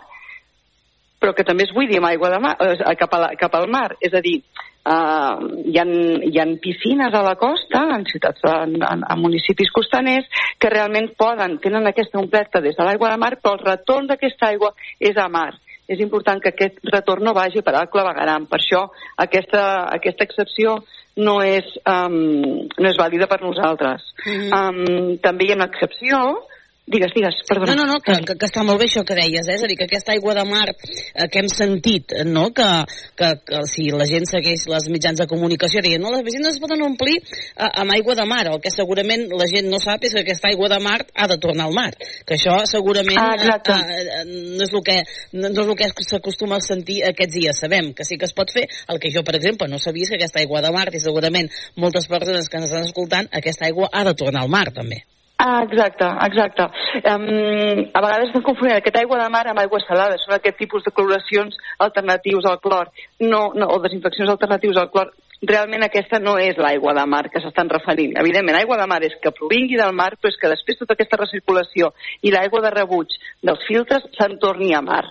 però que també es buidi amb aigua de mar, eh, cap, a la, cap al mar. És a dir, eh, hi, ha, hi ha piscines a la costa, en ciutats, en, en, en municipis costaners, que realment poden, tenen aquesta ompleta des de l'aigua de mar, però el retorn d'aquesta aigua és a mar és important que aquest retorn no vagi per al clavegaram. Per això aquesta, aquesta excepció no és, um, no és vàlida per nosaltres. Mm -hmm. um, també hi ha una excepció Digues, digues, perdona. No, no, no, que, que, que està molt bé això que deies, eh? és a dir, que aquesta aigua de mar eh, que hem sentit, no? que, que, que si la gent segueix les mitjans de comunicació, diuen, no, les piscines es poden omplir eh, amb aigua de mar, el que segurament la gent no sap és que aquesta aigua de mar ha de tornar al mar, que això segurament ah, eh, eh, no és el que no és el que s'acostuma a sentir aquests dies, sabem que sí que es pot fer, el que jo, per exemple, no sabia que aquesta aigua de mar, i segurament moltes persones que ens estan escoltant, aquesta aigua ha de tornar al mar, també. Ah, exacte, exacte. Um, a vegades estem confonent aquesta aigua de mar amb aigua salada. Són aquest tipus de cloracions alternatius al clor no, no, o desinfeccions alternatius al clor. Realment aquesta no és l'aigua de mar que s'estan referint. Evidentment, aigua de mar és que provingui del mar, però és que després tota aquesta recirculació i l'aigua de rebuig dels filtres se'n torni a mar.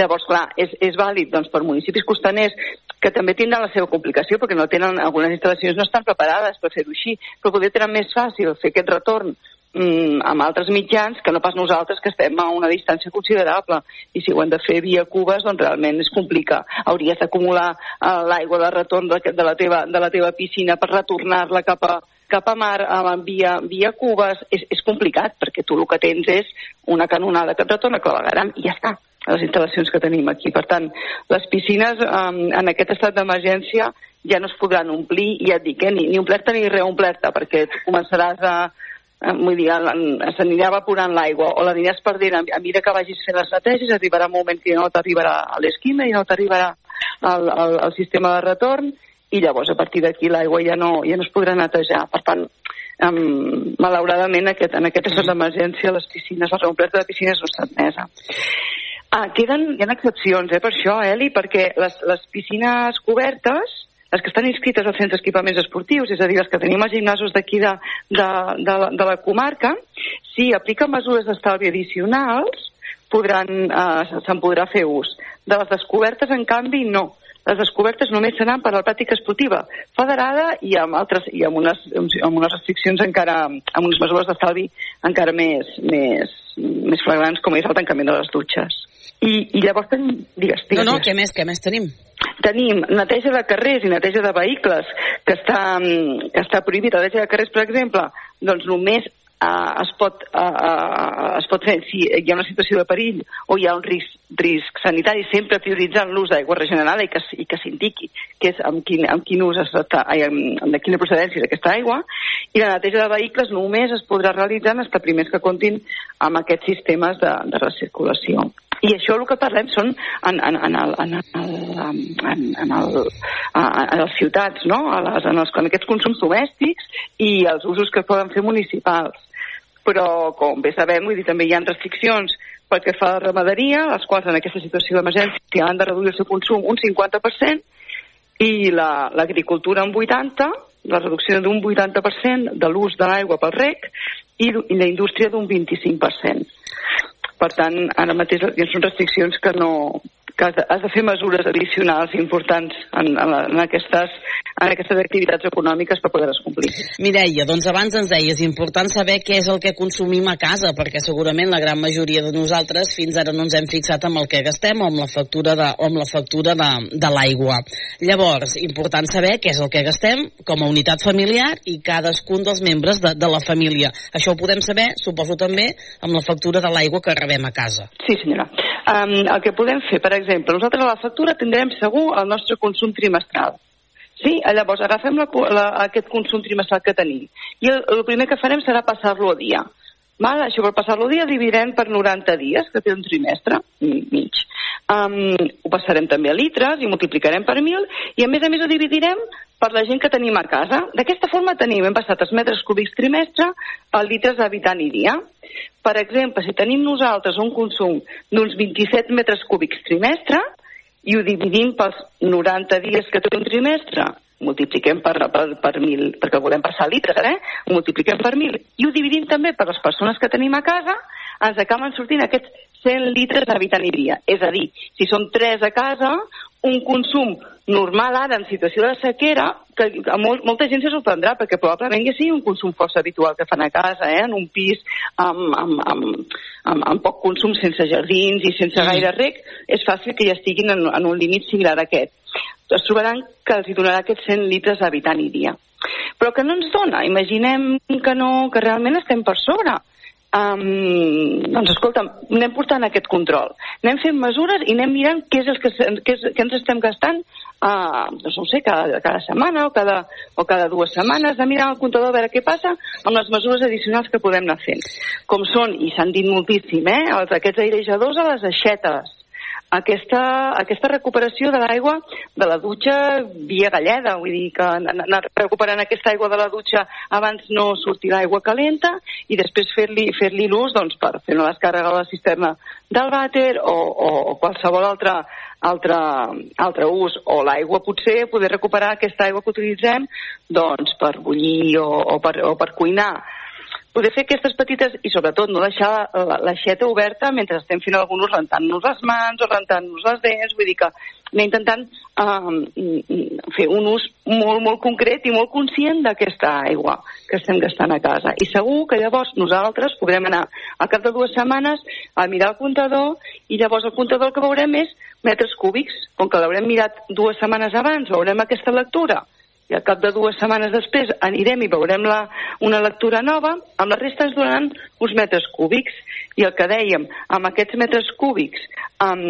Llavors, clar, és, és vàlid doncs, per municipis costaners que també tindran la seva complicació perquè no tenen, algunes instal·lacions no estan preparades per fer-ho així, però poder tenen més fàcil fer aquest retorn mm, amb altres mitjans que no pas nosaltres que estem a una distància considerable i si ho hem de fer via cubes doncs realment es complica. Hauries d'acumular uh, l'aigua de retorn de, de, la teva, de la teva piscina per retornar-la cap a, cap a mar uh, via, via cubes és, és complicat perquè tu el que tens és una canonada que et retorna clavegaram i ja està les instal·lacions que tenim aquí. Per tant, les piscines um, en aquest estat d'emergència ja no es podran omplir, ja et dic, eh, ni, ni omplerta ni reomplerta, perquè tu començaràs a, Eh, vull dir, s'anirà evaporant l'aigua o l'aniràs perdent a, mesura que vagis fent les neteges, arribarà un moment que no t'arribarà a l'esquima i no t'arribarà al, al, al sistema de retorn i llavors a partir d'aquí l'aigua ja, no, ja no es podrà netejar. Per tant, um, malauradament aquest, en aquest estat d'emergència les piscines, la reompleta de piscines no està admesa. Ah, queden, hi ha excepcions eh, per això, Eli, perquè les, les piscines cobertes les que estan inscrites als centres d'equipaments esportius, és a dir, les que tenim als gimnasos d'aquí de, de, de, de la comarca, si apliquen mesures d'estalvi addicionals, podran, eh, se'n podrà fer ús. De les descobertes, en canvi, no. Les descobertes només seran per a la pràctica esportiva federada i amb, altres, i amb, unes, amb unes restriccions encara, amb unes mesures d'estalvi encara més, més, més flagrants, com és el tancament de les dutxes. I, i llavors tenim... Digues, digues. No, no, què més, què més tenim? tenim neteja de carrers i neteja de vehicles que està, que està prohibit. La neteja de carrers, per exemple, doncs només uh, es, pot, uh, es pot fer si hi ha una situació de perill o hi ha un risc, risc sanitari, sempre prioritzant l'ús d'aigua regenerada i que, i que s'indiqui que és amb quin, amb quin ús està, amb, de quina procedència és aquesta aigua, i la neteja de vehicles només es podrà realitzar en establiments que comptin amb aquests sistemes de, de recirculació. I això el que parlem són en, en, en, el, en, el, en, en, el, en les ciutats, no? a les, en, els, en aquests consums domèstics i els usos que poden fer municipals. Però, com bé sabem, vull dir, també hi ha restriccions pel que fa a la ramaderia, les quals en aquesta situació d'emergència han de reduir el seu consum un 50%, i l'agricultura la, un 80%, la reducció d'un 80% de l'ús de l'aigua pel rec i, i la indústria d'un 25%. Per tant, ara mateix són restriccions que no, que has de, has de fer mesures addicionals importants en, en, la, en, aquestes, en aquestes activitats econòmiques per poder-les complir. Mireia, doncs abans ens deies, important saber què és el que consumim a casa, perquè segurament la gran majoria de nosaltres fins ara no ens hem fixat amb el que gastem o amb la factura de, o amb la factura de, de l'aigua. Llavors, important saber què és el que gastem com a unitat familiar i cadascun dels membres de, de la família. Això ho podem saber, suposo també, amb la factura de l'aigua que rebem a casa. Sí, senyora. Um, el que podem fer, per exemple, nosaltres a la factura tindrem segur el nostre consum trimestral. Sí? Llavors, agafem la, la, aquest consum trimestral que tenim i el, el primer que farem serà passar-lo a dia. Val? Això per passar-lo a dia dividirem per 90 dies, que té un trimestre mig. Um, ho passarem també a litres i multiplicarem per mil i a més a més ho dividirem per la gent que tenim a casa. D'aquesta forma tenim, hem passat els metres cúbics trimestre a litres d'habitant i dia. Per exemple, si tenim nosaltres un consum d'uns 27 metres cúbics trimestre i ho dividim pels 90 dies que té un trimestre, multipliquem per, per, per mil, perquè volem passar litres, eh? Multipliquem per mil i ho dividim també per les persones que tenim a casa, ens acaben sortint aquests 100 litres d'habitant i dia. És a dir, si són 3 a casa, un consum normal ara en situació de sequera, que a molt, molta gent se sorprendrà, perquè probablement ja sigui un consum força habitual que fan a casa, eh? en un pis amb, amb, amb, amb, amb poc consum, sense jardins i sense gaire rec, és fàcil que ja estiguin en, en un límit similar a aquest. Es trobaran que els hi donarà aquests 100 litres d'habitant i dia. Però que no ens dona, imaginem que no, que realment estem per sobre um, doncs escolta, anem portant aquest control. Anem fent mesures i anem mirant què és el que, què, és, què ens estem gastant uh, doncs no sé, cada, cada setmana o cada, o cada dues setmanes, de mirar el comptador a veure què passa amb les mesures addicionals que podem anar fent. Com són, i s'han dit moltíssim, eh, els, aquests airejadors a les aixetes, aquesta, aquesta recuperació de l'aigua de la dutxa via galleda, vull dir que anar recuperant aquesta aigua de la dutxa abans no sortir l'aigua calenta i després fer-li fer, l'ús doncs, per fer una descàrrega a la cisterna del vàter o, o, o qualsevol altre, altre, altre ús, o l'aigua potser, poder recuperar aquesta aigua que utilitzem doncs, per bullir o, o, per, o per cuinar poder fer aquestes petites i sobretot no deixar l'aixeta oberta mentre estem fent alguns rentant-nos les mans o rentant-nos les dents, vull dir que anem intentant uh, fer un ús molt, molt concret i molt conscient d'aquesta aigua que estem gastant a casa. I segur que llavors nosaltres podrem anar al cap de dues setmanes a mirar el comptador i llavors el comptador el que veurem és metres cúbics. Com que l'haurem mirat dues setmanes abans, veurem aquesta lectura i al cap de dues setmanes després anirem i veurem la, una lectura nova, amb la resta ens donaran uns metres cúbics. I el que dèiem, amb aquests metres cúbics, um,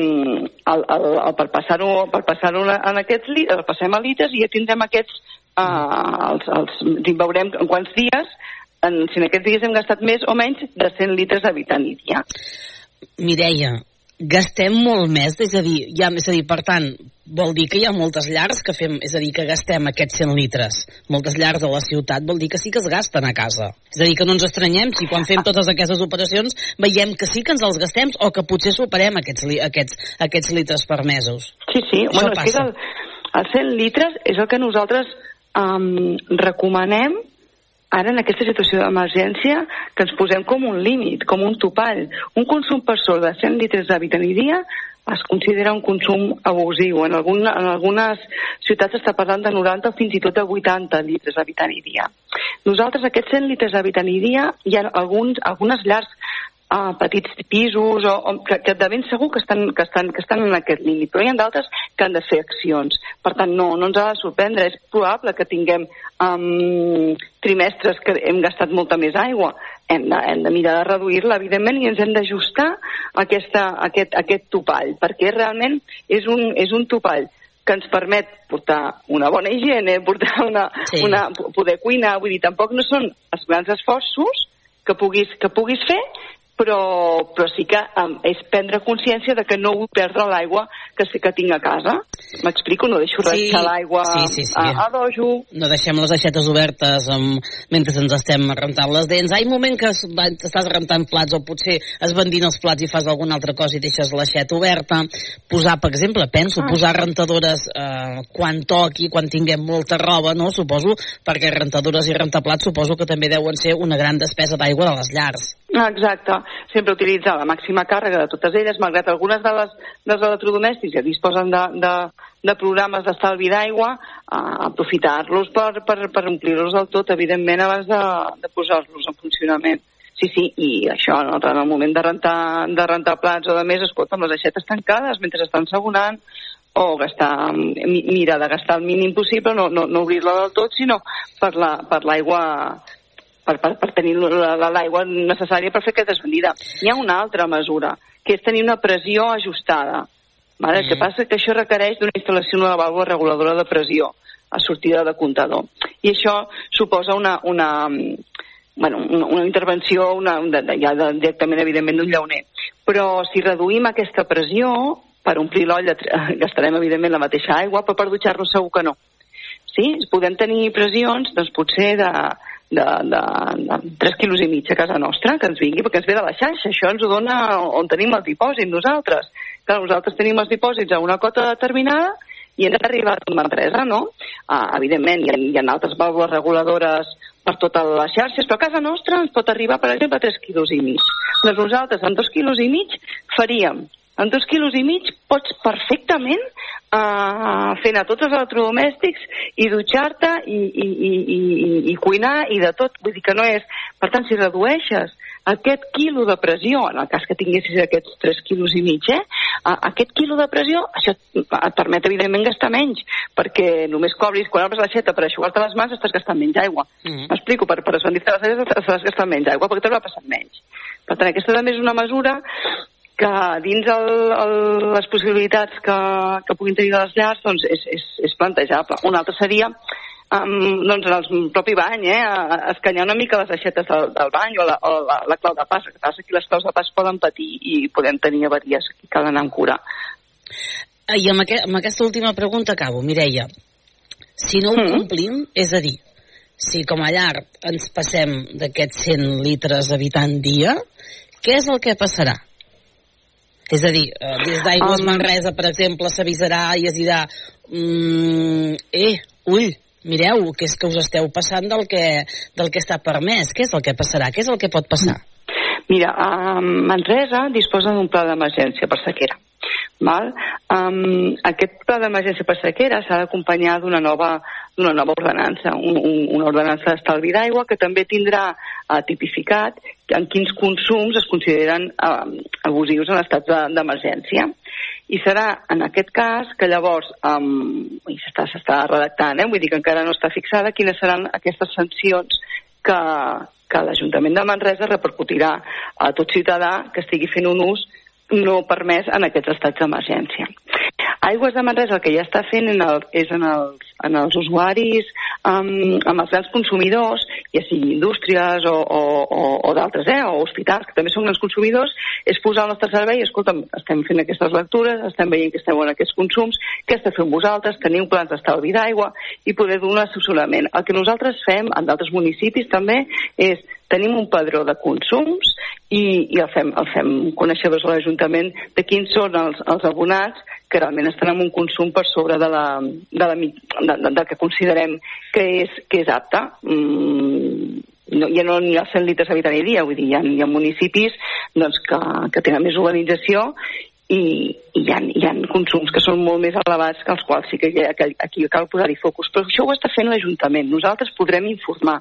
el, el, el, per passar-ho per passar en aquests litres, el passem a litres i ja tindrem aquests, uh, els, els, veurem en quants dies, en, si en aquests dies hem gastat més o menys de 100 litres d'habitant dia. Mireia, gastem molt més, és a dir, ja, és a dir, per tant, vol dir que hi ha moltes llars que fem, és a dir, que gastem aquests 100 litres. Moltes llars de la ciutat vol dir que sí que es gasten a casa. És a dir, que no ens estranyem si quan fem totes aquestes operacions veiem que sí que ens els gastem o que potser superem aquests, aquests, aquests litres permesos. Sí, sí, Això bueno, passa. és que el, els 100 litres és el que nosaltres um, recomanem ara en aquesta situació d'emergència que ens posem com un límit, com un topall. Un consum per sol de 100 litres i dia es considera un consum abusiu. En, algun, en algunes ciutats està parlant de 90 o fins i tot de 80 litres d'habitant i dia. Nosaltres, aquests 100 litres d'habitant i dia, hi ha alguns, algunes llars a petits pisos o, o que, que de ben segur que estan, que, estan, que estan en aquest límit, però hi ha d'altres que han de fer accions. Per tant, no, no ens ha de sorprendre. És probable que tinguem um, trimestres que hem gastat molta més aigua. Hem de, hem de mirar de reduir-la, evidentment, i ens hem d'ajustar aquest, aquest topall, perquè realment és un, és un topall que ens permet portar una bona higiene, portar una, sí. una, poder cuinar, vull dir, tampoc no són els grans esforços que puguis, que puguis fer, però, però sí que um, és prendre consciència de que no vull perdre l'aigua que sé que tinc a casa. M'explico? No deixo sí, restar l'aigua sí, sí, sí. a, a dojo. No deixem les aixetes obertes um, mentre ens estem rentant les dents. Hi ha un moment que estàs rentant plats o potser es vendint els plats i fas alguna altra cosa i deixes l'aixeta oberta. Posar, per exemple, penso, ah. posar rentadores eh, quan toqui, quan tinguem molta roba, no? Suposo, perquè rentadores i rentaplats suposo que també deuen ser una gran despesa d'aigua de les llars. Exacte, sempre utilitzar la màxima càrrega de totes elles, malgrat algunes de les, dels electrodomèstics ja disposen de, de, de programes d'estalvi d'aigua, aprofitar-los per, per, per omplir-los del tot, evidentment, abans de, de posar-los en funcionament. Sí, sí, i això, en el moment de rentar, de rentar plats o de més, escolta, amb les aixetes tancades mentre estan sabonant, o gastar, mira, de gastar el mínim possible, no, no, no obrir-la del tot, sinó per l'aigua la, per, per, per tenir l'aigua necessària per fer aquesta desvenida. Hi ha una altra mesura, que és tenir una pressió ajustada. Vale? El que passa és que això requereix d'una instal·lació d'una vàlvula reguladora de pressió a sortida de comptador. I això suposa una, una, bueno, una, una intervenció una, de, ja de, directament, evidentment, d'un llauner. Però si reduïm aquesta pressió, per omplir l'olla gastarem evidentment la mateixa aigua, però per dutxar-nos segur que no. Sí? Podem tenir pressions, doncs potser de, de, de, de 3 quilos i mig a casa nostra, que ens vingui, perquè ens ve de la xarxa. Això ens ho dona on tenim el dipòsit nosaltres. Clar, nosaltres tenim els dipòsits a una cota determinada i ens ha arribat una empresa, no? Ah, evidentment, hi ha, hi ha altres vàlvules reguladores per totes les xarxes, però a casa nostra ens pot arribar, per exemple, a 3 quilos i mig. Doncs nosaltres, amb 2 quilos i mig, faríem en dos quilos i mig pots perfectament uh, fer anar tots els electrodomèstics i dutxar-te i, i, i, i, i cuinar i de tot. Vull dir que no és... Per tant, si redueixes aquest quilo de pressió, en el cas que tinguessis aquests 3 quilos i mig, eh, aquest quilo de pressió, això et permet evidentment gastar menys, perquè només cobris, quan obres l'aixeta per aixugar-te les mans estàs gastant menys aigua. Mm. M'explico, per, per ascendir-te les estàs gastant menys aigua, perquè t'haurà passat menys. Per tant, aquesta també és una mesura que dins el, el, les possibilitats que, que puguin tenir les llars doncs és, és, és plantejable. Una altra seria um, doncs en el propi bany, eh, escanyar una mica les aixetes del, del bany o la, o la, la clau de pas. Que passa que les claus de pas poden patir i podem tenir avaries que cal anar amb cura. I amb, aquest, amb aquesta última pregunta acabo, Mireia. Si no ho mm. complim, és a dir, si com a llar ens passem d'aquests 100 litres habitant dia, què és el que passarà? És a dir, eh, des d'Aigües um... Manresa, per exemple, s'avisarà i es dirà mm, eh, ull, mireu, que és que us esteu passant del que, del que està permès. Què és el que passarà? Què és el que pot passar? Mira, um, Manresa disposa d'un pla d'emergència per sequera. Val? Um, aquest pla d'emergència per sequera s'ha d'acompanyar d'una nova, d'una nova ordenança, un, un, una ordenança d'estalvi d'aigua que també tindrà uh, tipificat en quins consums es consideren uh, abusius en estat d'emergència. I serà en aquest cas que llavors, um, i s'està redactant, eh, vull dir que encara no està fixada, quines seran aquestes sancions que, que l'Ajuntament de Manresa repercutirà a tot ciutadà que estigui fent un ús no permès en aquests estats d'emergència. Aigües de Manresa el que ja està fent en el, és en els, en els usuaris, amb, amb els grans consumidors, ja sigui indústries o, o, o, o d'altres, eh, o hospitals, que també són grans consumidors, és posar al nostre servei, escolta'm, estem fent aquestes lectures, estem veient que esteu en aquests consums, què esteu fent vosaltres, teniu plans d'estalvi d'aigua i poder donar assessorament. El que nosaltres fem en d'altres municipis també és tenim un padró de consums i, i el, fem, el fem coneixedors a l'Ajuntament de quins són els, els abonats que realment estan en un consum per sobre de, la, de, la, de, de, de que considerem que és, que és apte. Mm, no, ja no n'hi ha 100 litres habitant i dia, vull dir, hi ha, hi ha municipis doncs, que, que tenen més urbanització i, i hi, ha, hi ha consums que són molt més elevats que els quals sí que, que aquí cal posar-hi focus. Però això ho està fent l'Ajuntament. Nosaltres podrem informar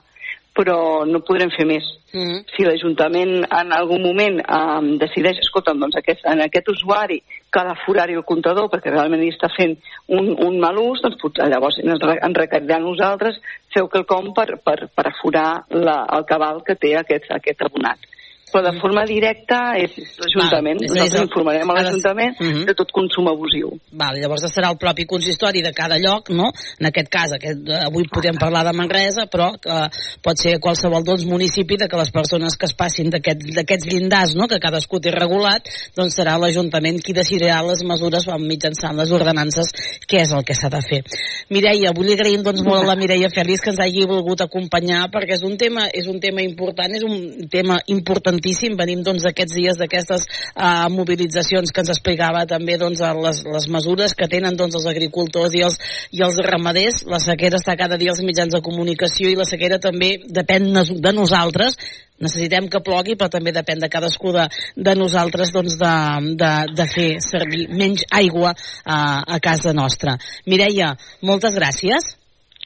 però no podrem fer més. Mm -hmm. Si l'Ajuntament en algun moment um, decideix, escolta'm, doncs aquest, en aquest usuari cal aforar-hi el comptador perquè realment hi està fent un, un mal ús, doncs potser llavors ens, ens requerirà nosaltres feu quelcom per, per, per aforar la, el cabal que té aquest, aquest abonat però de forma directa és l'Ajuntament. Nosaltres informarem a l'Ajuntament uh mhm. -huh. de tot consum abusiu. Val, llavors serà el propi consistori de cada lloc, no? En aquest cas, aquest, eh, avui podem parlar de Manresa, però que pot ser qualsevol doncs, municipi de que les persones que es passin d'aquests aquest, llindars, no? que cadascú té regulat, doncs serà l'Ajuntament qui decidirà les mesures mitjançant les ordenances, què és el que s'ha de fer. Mireia, vull agrair doncs, molt a la Mireia Feliç que ens hagi volgut acompanyar, perquè és un tema, és un tema important, és un tema important importantíssim. Venim doncs d'aquests dies d'aquestes uh, mobilitzacions que ens explicava també doncs les, les mesures que tenen doncs els agricultors i els, i els ramaders. La sequera està cada dia als mitjans de comunicació i la sequera també depèn de nosaltres necessitem que plogui, però també depèn de cadascú de, de nosaltres doncs, de, de, de fer servir menys aigua a, a casa nostra. Mireia, moltes gràcies.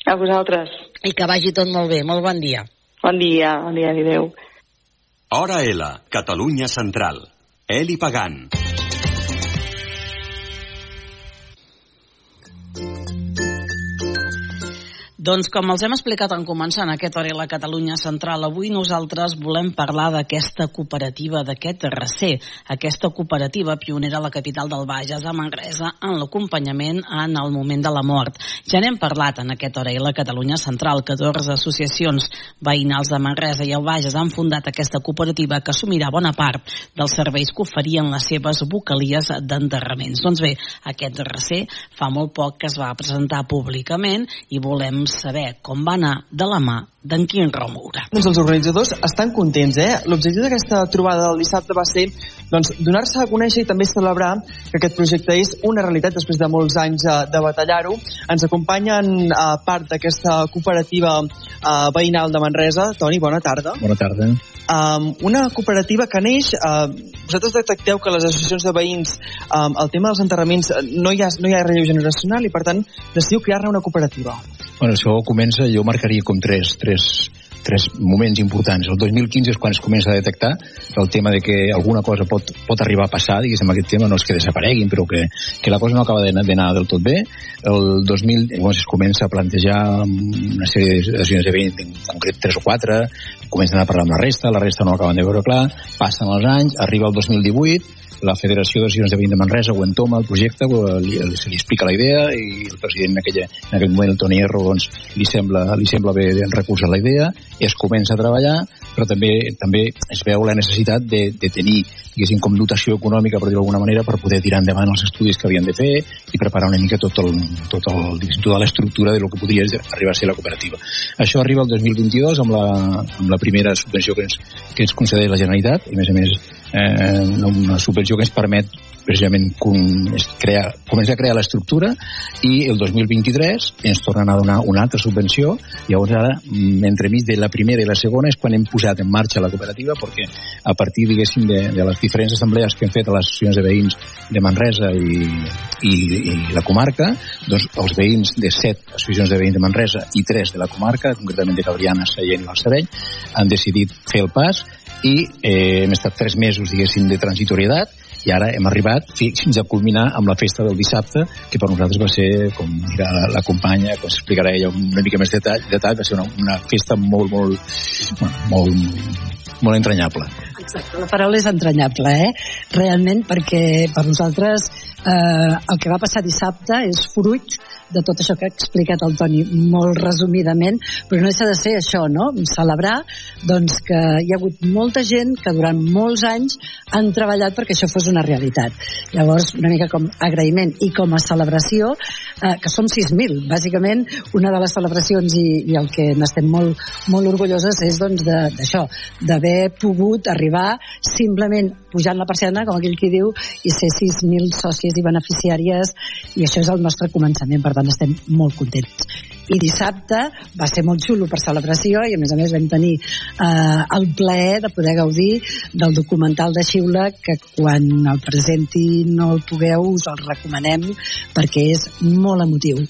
A vosaltres. I que vagi tot molt bé. Molt bon dia. Bon dia, bon dia, adéu. Hora L, Catalunya Central. Eli Pagant. Doncs com els hem explicat en començar en aquest hora a la Catalunya Central, avui nosaltres volem parlar d'aquesta cooperativa, d'aquest recer, aquesta cooperativa pionera a la capital del Bages, a Manresa, en l'acompanyament en el moment de la mort. Ja n'hem parlat en aquest hora a la Catalunya Central, 14 associacions veïnals de Manresa i el Bages han fundat aquesta cooperativa que assumirà bona part dels serveis que oferien les seves vocalies d'enterraments. Doncs bé, aquest recer fa molt poc que es va presentar públicament i volem saber com va anar de la mà d'en Quim Romoura. Doncs els organitzadors estan contents, eh? L'objectiu d'aquesta trobada del dissabte va ser doncs, donar-se a conèixer i també celebrar que aquest projecte és una realitat després de molts anys eh, de batallar-ho. Ens acompanyen a eh, part d'aquesta cooperativa eh, veïnal de Manresa. Toni, bona tarda. Bona tarda. Um, una cooperativa que neix, uh, vosaltres detecteu que les associacions de veïns um, el tema dels enterraments no hi ha, no hi ha relleu generacional i per tant decidiu crear-ne una cooperativa. Bueno, això comença, jo marcaria com tres, tres, tres moments importants. El 2015 és quan es comença a detectar el tema de que alguna cosa pot, pot arribar a passar, diguéssim, aquest tema, no és que desapareguin, però que, que la cosa no acaba d'anar del tot bé. El 2000, llavors es comença a plantejar una sèrie de veïns, en concret tres o quatre, comencen a parlar amb la resta, la resta no acaben de veure clar, passen els anys, arriba el 2018, la Federació d'Associacions de Veïns de Manresa ho entoma el projecte, li, se li explica la idea i el president en, aquella, en aquell moment, el Toni Erro, doncs, li sembla, li sembla bé recolzar la idea, es comença a treballar, però també també es veu la necessitat de, de tenir diguéssim, com dotació econòmica, per dir-ho d'alguna manera, per poder tirar endavant els estudis que havien de fer i preparar una mica tot el, tot el, tota l'estructura de lo que podria arribar a ser la cooperativa. Això arriba el 2022 amb la, amb la primera subvenció que ens, que ens concedeix la Generalitat, i a més a més eh, una subvenció que ens permet precisament crear, començar a crear l'estructura i el 2023 ens tornen a donar una altra subvenció i llavors ara, mm, entremig de la primera i la segona és quan hem posat en marxa la cooperativa perquè a partir, diguéssim, de, de les diferents assemblees que hem fet a les associacions de veïns de Manresa i, i, i la comarca, doncs els veïns de set associacions de veïns de Manresa i tres de la comarca, concretament de Cabriana, Sallent i Balsareny, han decidit fer el pas i eh, hem estat tres mesos, diguéssim, de transitorietat i ara hem arribat fins a culminar amb la festa del dissabte, que per nosaltres va ser, com dirà la, la companya, com s'explicarà ella una mica més detall, detall va ser una, una festa molt, molt, molt, molt entranyable. Exacte, la paraula és entranyable, eh? Realment, perquè per nosaltres eh, el que va passar dissabte és fruit de tot això que ha explicat el Toni molt resumidament, però no deixa de ser això, no? Celebrar doncs, que hi ha hagut molta gent que durant molts anys han treballat perquè això fos una realitat. Llavors, una mica com agraïment i com a celebració, eh, que som 6.000. Bàsicament, una de les celebracions i, i el que n'estem molt, molt orgulloses és doncs, d'això, d'haver pogut arribar simplement pujant la persiana, com aquell qui diu, i ser 6.000 sòcies i beneficiàries, i això és el nostre començament. Per tant estem molt contents. I dissabte va ser molt xulo per celebració i a més a més vam tenir eh, el plaer de poder gaudir del documental de Xiula que quan el presenti no el pugueu us el recomanem perquè és molt emotiu.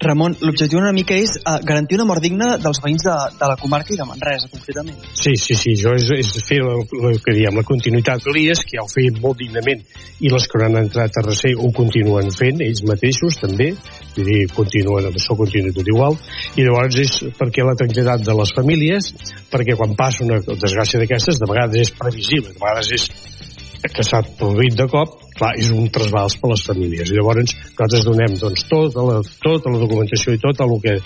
Ramon, l'objectiu una mica és uh, garantir una mort digna dels veïns de, de la comarca i de Manresa, concretament. Sí, sí, sí, jo és, és fer el, el que diem, la continuïtat d'Elies, que ja ho feien molt dignament, i les que han entrat a recer ho continuen fent, ells mateixos també, vull dir, continuen, això continua tot igual, i llavors és perquè la tranquil·litat de les famílies, perquè quan passa una desgràcia d'aquestes, de vegades és previsible, de vegades és que s'ha produït de cop, clar, és un trasbals per a les famílies. I llavors nosaltres donem doncs, tota, la, tota la documentació i tot el que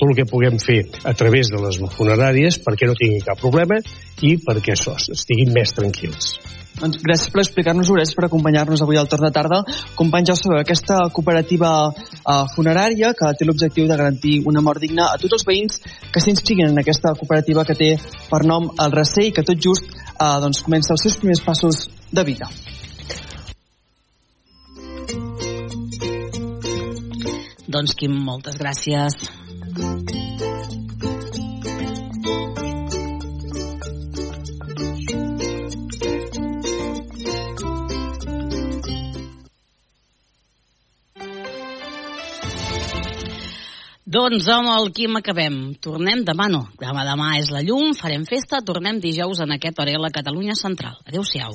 tot el que puguem fer a través de les funeràries perquè no tinguin cap problema i perquè això, estiguin més tranquils. Doncs gràcies per explicar-nos-ho, gràcies per acompanyar-nos avui al torn de tarda. Company ja sobre aquesta cooperativa uh, funerària que té l'objectiu de garantir una mort digna a tots els veïns que s'inscriguin en aquesta cooperativa que té per nom el Recer i que tot just uh, doncs, comença els seus primers passos de vida. Doncs, Quim, moltes gràcies. Doncs amb el Quim acabem. Tornem demà, no. Demà, demà és la llum, farem festa, tornem dijous en aquest hora a Catalunya Central. Adéu-siau.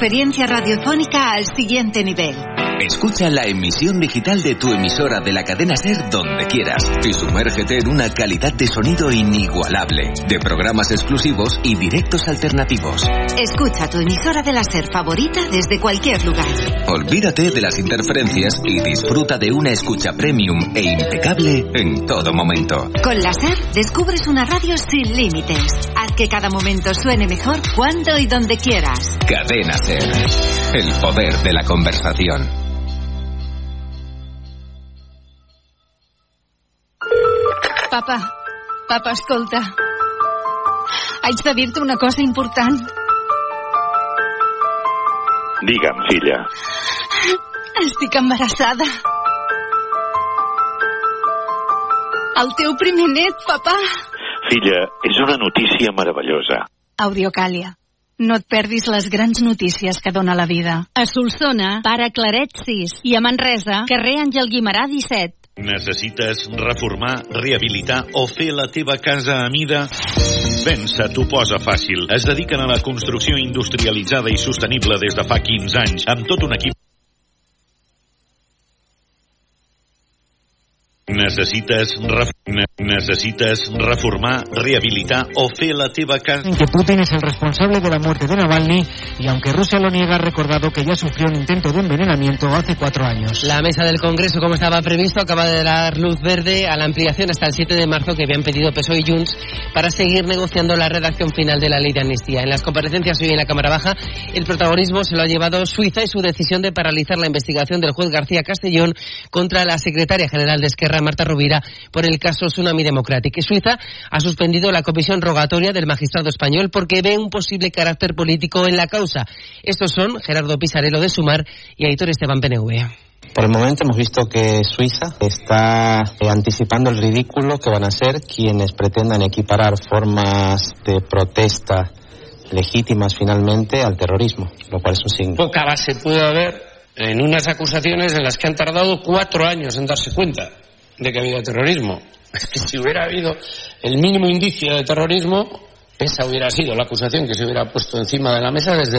Experiencia radiofónica al siguiente nivel. Escucha la emisión digital de tu emisora de la cadena Ser donde quieras y sumérgete en una calidad de sonido inigualable, de programas exclusivos y directos alternativos. Escucha tu emisora de la Ser favorita desde cualquier lugar. Olvídate de las interferencias y disfruta de una escucha premium e impecable en todo momento. Con la Ser descubres una radio sin límites. Haz que cada momento suene mejor cuando y donde quieras. Cadena Ser. El poder de la conversación. Papa, papa, escolta. Haig de dir-te una cosa important. Digue'm, filla. Estic embarassada. El teu primer net, papà. Filla, és una notícia meravellosa. Audiocàlia. No et perdis les grans notícies que dona la vida. A Solsona, pare Claret 6 i a Manresa, carrer Àngel Guimarà 17. Necessites reformar, rehabilitar o fer la teva casa a mida? Pensa t'ho posa fàcil. Es dediquen a la construcció industrialitzada i sostenible des de fa 15 anys, amb tot un equip Necessites, ref... ne- necesites reformar, rehabilitar o fer la teva casa... que Putin es el responsable de la muerte de Navalny y aunque Rusia lo niega ha recordado que ya sufrió un intento de envenenamiento hace cuatro años. La mesa del Congreso, como estaba previsto, acaba de dar luz verde a la ampliación hasta el 7 de marzo que habían pedido PSOE y Junts para seguir negociando la redacción final de la ley de amnistía. En las comparecencias hoy en la Cámara Baja, el protagonismo se lo ha llevado Suiza y su decisión de paralizar la investigación del juez García Castellón contra la secretaria general de Esquerra, Marta Rovira, por el caso Tsunami Democratic. Y Suiza ha suspendido la comisión rogatoria del magistrado español porque ve un posible carácter político en la causa. Estos son Gerardo Pisarello de Sumar y Aitor Esteban PNV. Por el momento hemos visto que Suiza está eh, anticipando el ridículo que van a ser quienes pretendan equiparar formas de protesta legítimas finalmente al terrorismo, lo cual es un signo. Poca base puede haber en unas acusaciones en las que han tardado cuatro años en darse cuenta de que había terrorismo. Es que si hubiera habido el mínimo indicio de terrorismo, esa hubiera sido la acusación que se hubiera puesto encima de la mesa desde el